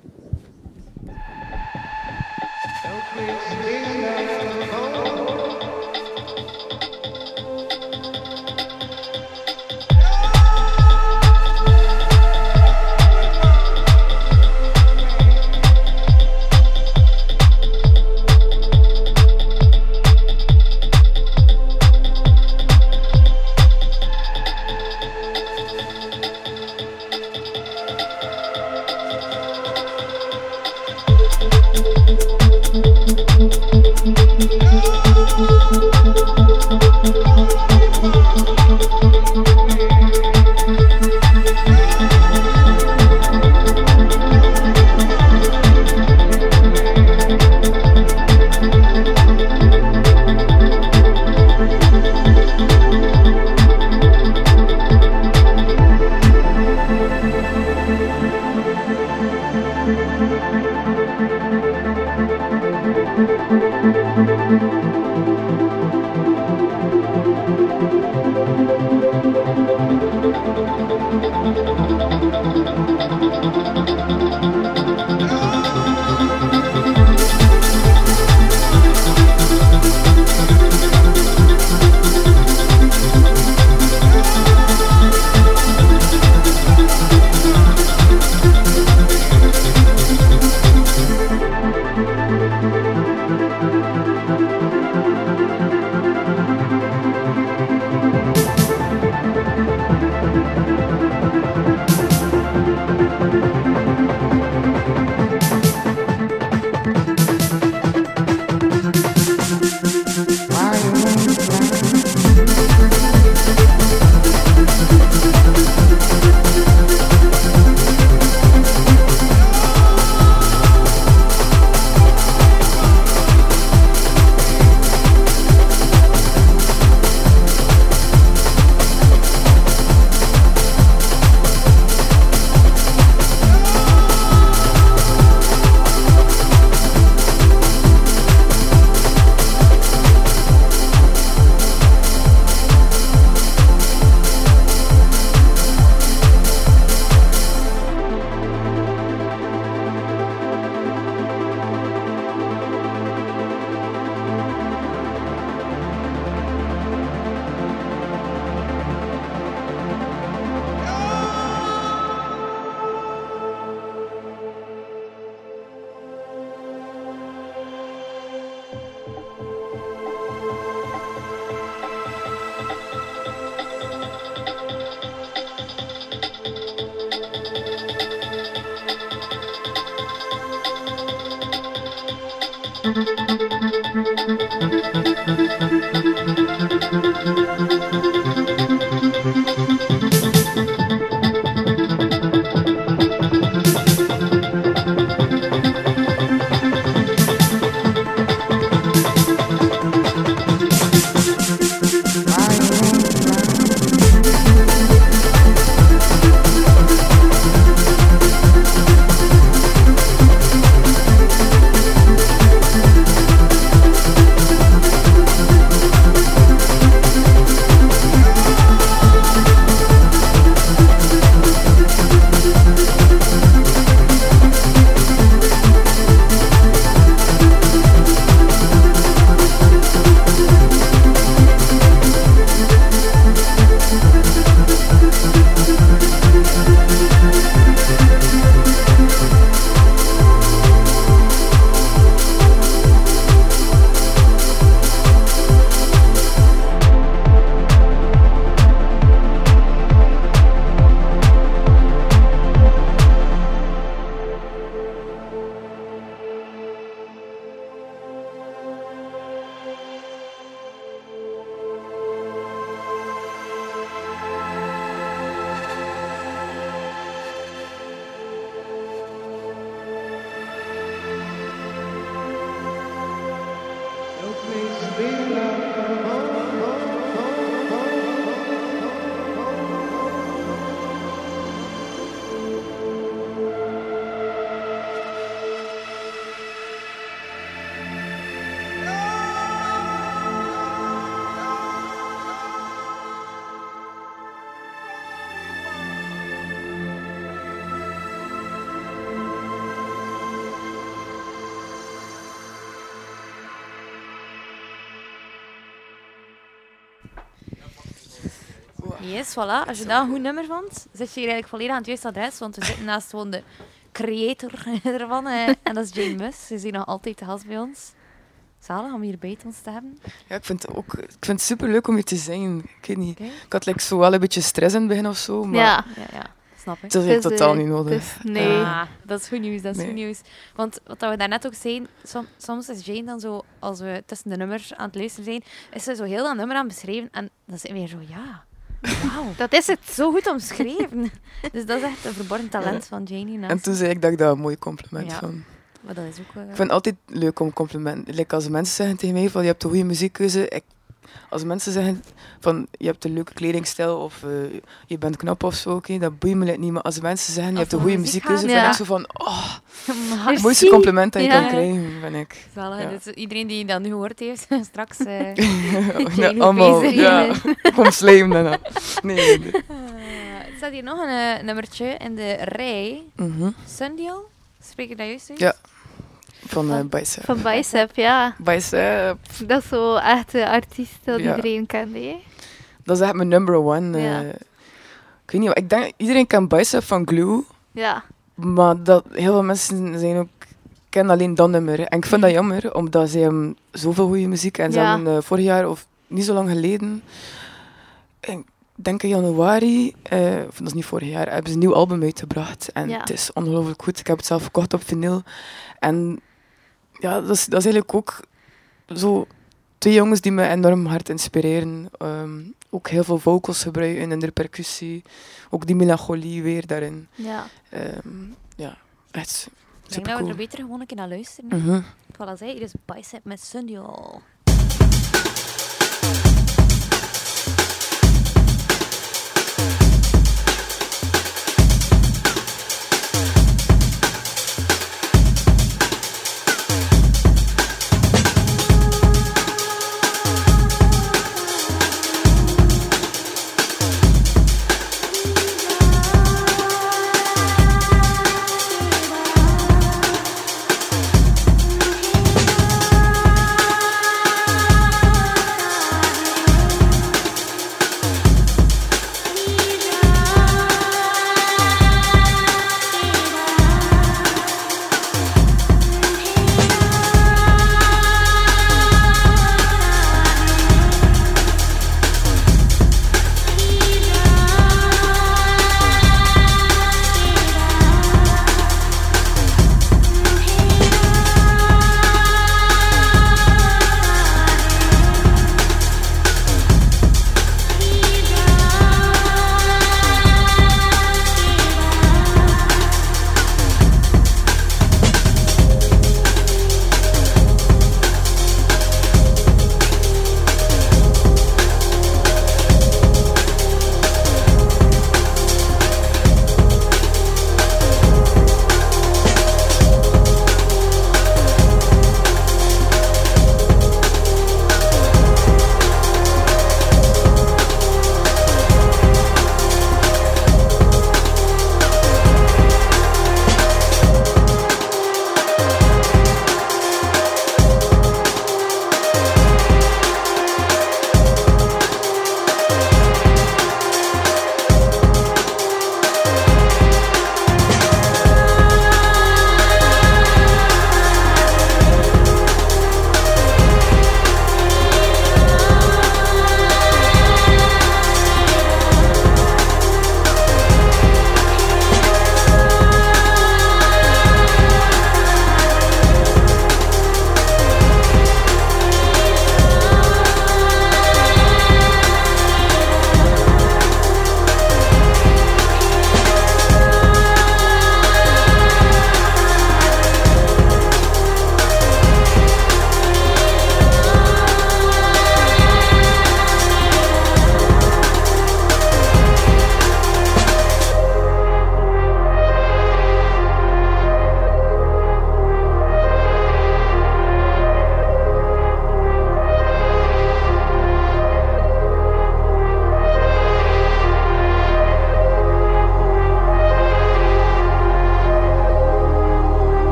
Yes, voilà. Als je dat een goed nummer vond, zit je hier eigenlijk volledig aan het juiste adres. Want we zitten naast gewoon de creator ervan. eh, en dat is Jane Mus. Ze is hier nog altijd te gast bij ons. Zalig om hier bij ons te hebben. Ja, ik vind het ook ik vind het super leuk om hier te zijn. Ik weet niet. Oké. Ik had like, zo wel een beetje stress in het begin of zo, maar Ja. Ja, ja. Snap ik. het is Het is, totaal eh, niet nodig. is- nee. Ah, dat is goed nieuws, dat is Nee. goed nieuws. Want wat we daarnet ook zeiden, som- soms is Jane dan zo, als we tussen de nummers aan het luisteren zijn, is ze zo heel dat nummer aan het beschrijven en dan zijn we weer zo, ja, wauw, Dat is het. zo goed omschreven. dus dat is echt een verborgen talent van Janie. naast- En toen zei ik dat ik dat een mooi compliment Ja. vond. Maar dat is ook... Ik vind het altijd leuk om complimenten. Like als mensen zeggen tegen mij van je hebt een goede muziekkeuze. Ik, als mensen zeggen van je hebt een leuke kledingstijl of eh, je bent knap of zo, oké, dat boeit me niet. Maar als mensen zeggen je hebt een goede muziek muziekkeuze, vind ja. ik zo van oh, het mooiste compliment dat je Ja. kan krijgen, vind ik. Zalig. Ja. Dus iedereen die dat nu gehoord heeft, straks... eh, ja, Jane allemaal, bezig. ja, kom slijm daarna. Nee, nee, nee. er staat hier nog een nummertje in de rij. Mhm. Sundial? Spreek ik dat juist uit? Ja. Van uh, Bicep. Van Bicep, ja. Bicep, Dat is zo echt de artiest dat Ja. iedereen kent. hè. dat is echt mijn number one. eh. Ik weet niet, ik denk iedereen kent Bicep van Glue. Ja. Maar dat, heel veel mensen zijn ook, kennen alleen dat nummer. En ik vind dat jammer, omdat ze hebben zoveel goede muziek. En ze Ja. hebben eh, vorig jaar, of niet zo lang geleden, ik denk in januari, eh, of dat is niet vorig jaar, hebben ze een nieuw album uitgebracht. En Ja. het is ongelooflijk goed. Ik heb het zelf gekocht op vinyl. En ja, dat is, dat is eigenlijk ook zo twee jongens die me enorm hard inspireren. Ehm, ook heel veel vocals gebruiken in de percussie. Ook die melancholie weer daarin. Ja. Ehm, ja, echt Ik denk super dat we er beter gewoon een keer naar luisteren. Mhm. Voilà, zei, hier is Bicep met Sundial.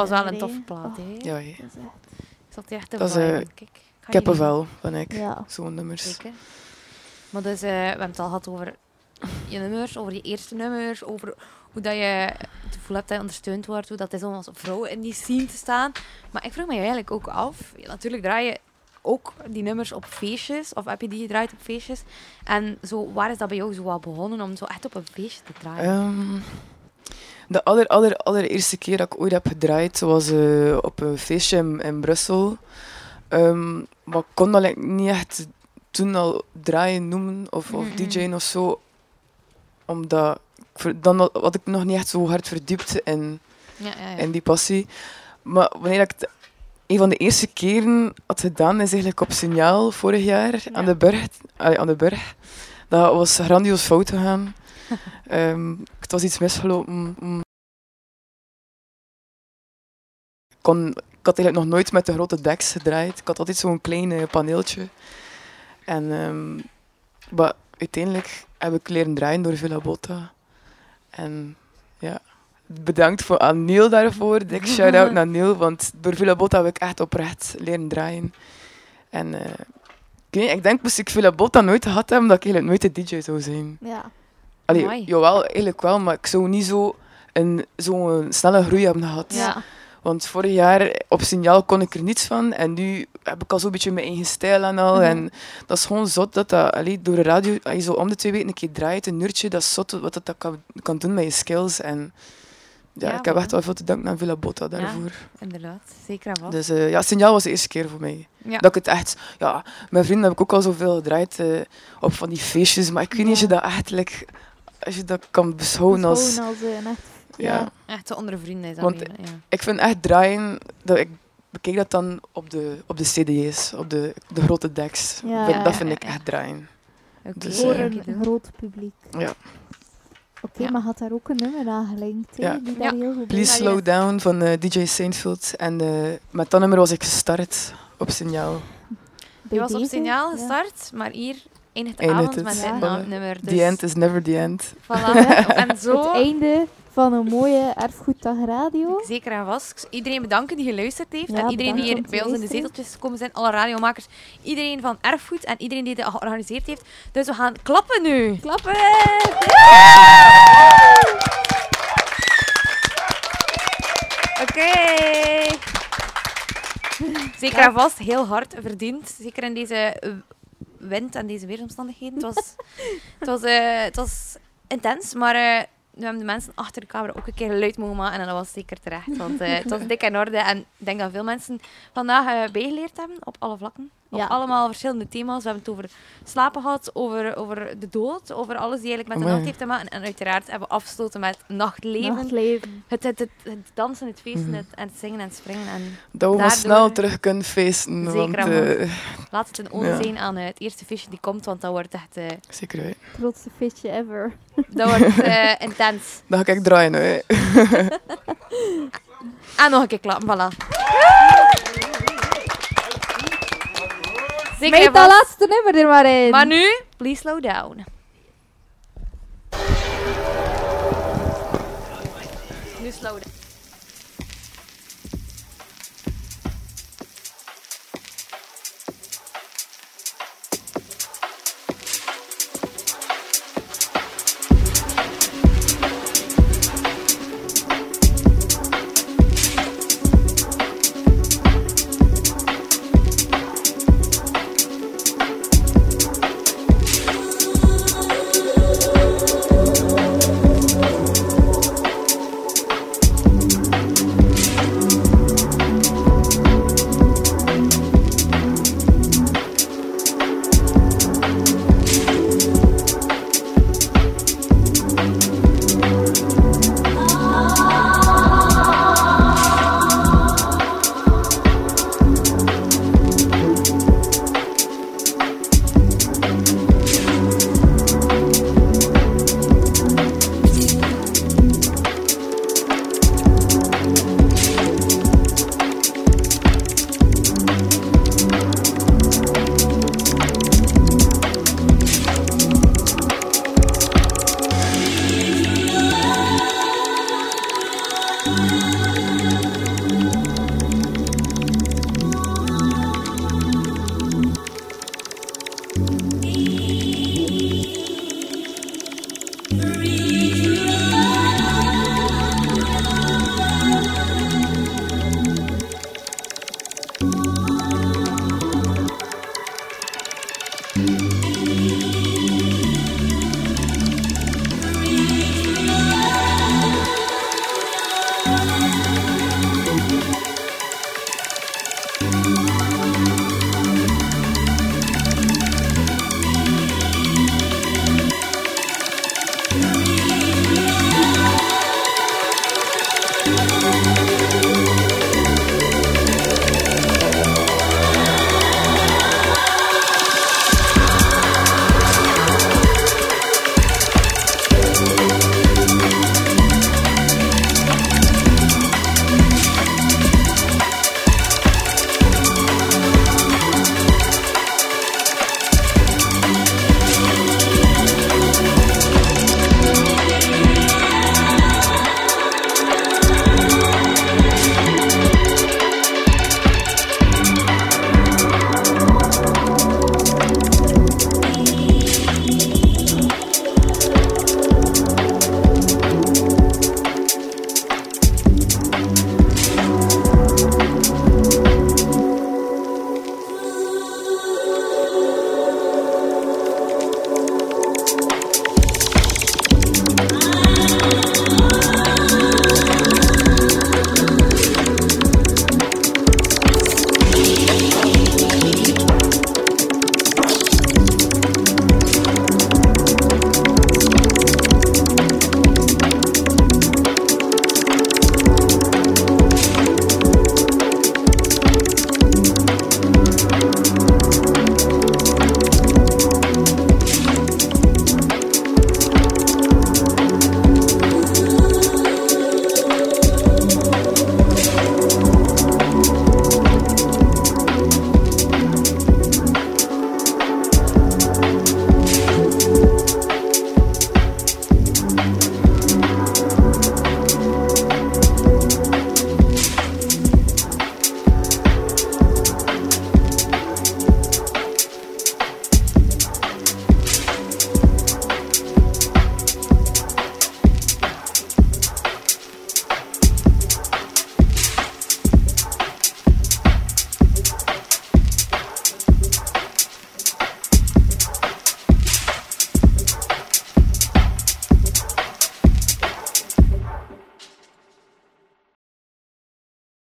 Was wel een toffe plaat, Oh, hè. Ja, hè. dat is echt- Ik zat hier echt te Dat is, viben. eh, Kijk, ik ga Kippenvel, van ik. Ja. Zo'n nummers. Zeker. Maar dus, eh, we hebben het al gehad over je nummers, over je eerste nummers, over hoe dat je het gevoel hebt dat je ondersteund wordt, hoe dat is om als vrouw in die scene te staan. Maar ik vraag me eigenlijk ook af, ja, natuurlijk draai je ook die nummers op feestjes, of heb je die gedraaid op feestjes? En zo, waar is dat bij jou zo wat begonnen om zo echt op een feestje te draaien? Ehm, de aller, aller, allereerste keer dat ik ooit heb gedraaid was eh, op een feestje in, in Brussel. Ehm, maar ik kon dat niet echt toen al draaien noemen of, of Mhm. DJ'en of zo. Omdat ik dan had ik nog niet echt zo hard verdiept in, ja, ja, ja. in die passie. Maar wanneer ik het een van de eerste keren had gedaan, is eigenlijk op signaal vorig jaar aan, de Burg, allee, aan de Burg. Dat was grandioos fout gegaan. Ehm, het was iets misgelopen. Mm. Ik, kon, ik had eigenlijk nog nooit met de grote decks gedraaid. Ik had altijd zo'n klein eh, paneeltje. En, ehm, maar uiteindelijk heb ik leren draaien door Villa Botta. En ja, bedankt voor, aan Neil daarvoor. Dik shout-out naar Neil, want door Villa Botta heb ik echt oprecht leren draaien. En eh, ik, weet ik denk, moest ik Villa Botta nooit gehad hebben, dat ik eigenlijk nooit de DJ zou zijn. Ja. Allee, jawel, eigenlijk wel, maar ik zou niet zo een, zo'n snelle groei hebben gehad. Ja. Want vorig jaar op signaal kon ik er niets van. En nu heb ik al zo'n beetje mijn eigen stijl en al. Mhm. En dat is gewoon zot dat dat allee, door de radio, als je zo om de twee weken een keer draait, een uurtje, dat is zot wat dat, dat kan, kan doen met je skills. En ja, Ja, ik heb wel. echt wel veel te danken aan Villa Botta daarvoor. Inderdaad, zeker en vast. Dus eh, ja, signaal was de eerste keer voor mij. Ja. Dat ik het echt, ja, mijn vrienden heb ik ook al zoveel gedraaid eh, op van die feestjes, maar ik weet niet als je dat like, als je dat kan beschouwen als, een echt... ja. Ja. Echt zo onder vrienden is Want ja. Ik vind echt draaien, dat ik bekijk dat dan op de, op de cd's, op de, de grote decks. Ja, Vind- ja, dat ja, vind ik ja. echt draaien. Oké, Dus, Voor eh, een groot publiek. Ja. Oké, Ja. maar had daar ook een nummer aan gelinkt, Ja. die daar Ja. heel goed Please Slow Down van eh, DJ Saintfield. En eh, met dat nummer was ik gestart op signaal. Je was op signaal ja. gestart, maar hier eindigt de Eindigt avond het. met Ja. na- nummer. Dus The end is never the end. Voilà. en zo, Het einde van een mooie Erfgoeddag Radio. zeker en vast. Iedereen bedanken die geluisterd heeft. Ja, en iedereen die hier bij ons in de zeteltjes gekomen zijn. Alle radiomakers. Iedereen van Erfgoed en iedereen die dit georganiseerd heeft. Dus we gaan klappen nu. Klappen! Oké. Zeker en vast heel hard verdiend. Zeker in deze eh, wind en deze weersomstandigheden. Het was, het was, eh, het was intens, maar eh, we hebben de mensen achter de camera ook een keer luid mogen maken. En dat was zeker terecht. Want eh, het was dik in orde. En ik denk dat veel mensen vandaag bijgeleerd hebben op alle vlakken. Op Ja. allemaal verschillende thema's. We hebben het over slapen gehad, over, over de dood, over alles die eigenlijk met de nacht heeft te maken. En uiteraard hebben we afgesloten met nachtleven. Nachtleven. Het, het, het, het dansen, het feesten, Mhm. het, en het zingen en het springen. En Dat we Daardoor- snel terug kunnen feesten. Zeker want, eh, laat het een ode Ja. zijn aan het eerste feestje die komt, want dat wordt echt eh, zeker, hè. Grootste feestje ever. dat wordt, eh, intens. Dan ga ik draaien, hè. En nog een keer klappen, voilà. Zeker Meet en dat vast. laatste nummer er maar in. Maar nu, please slow down. Nu slow down.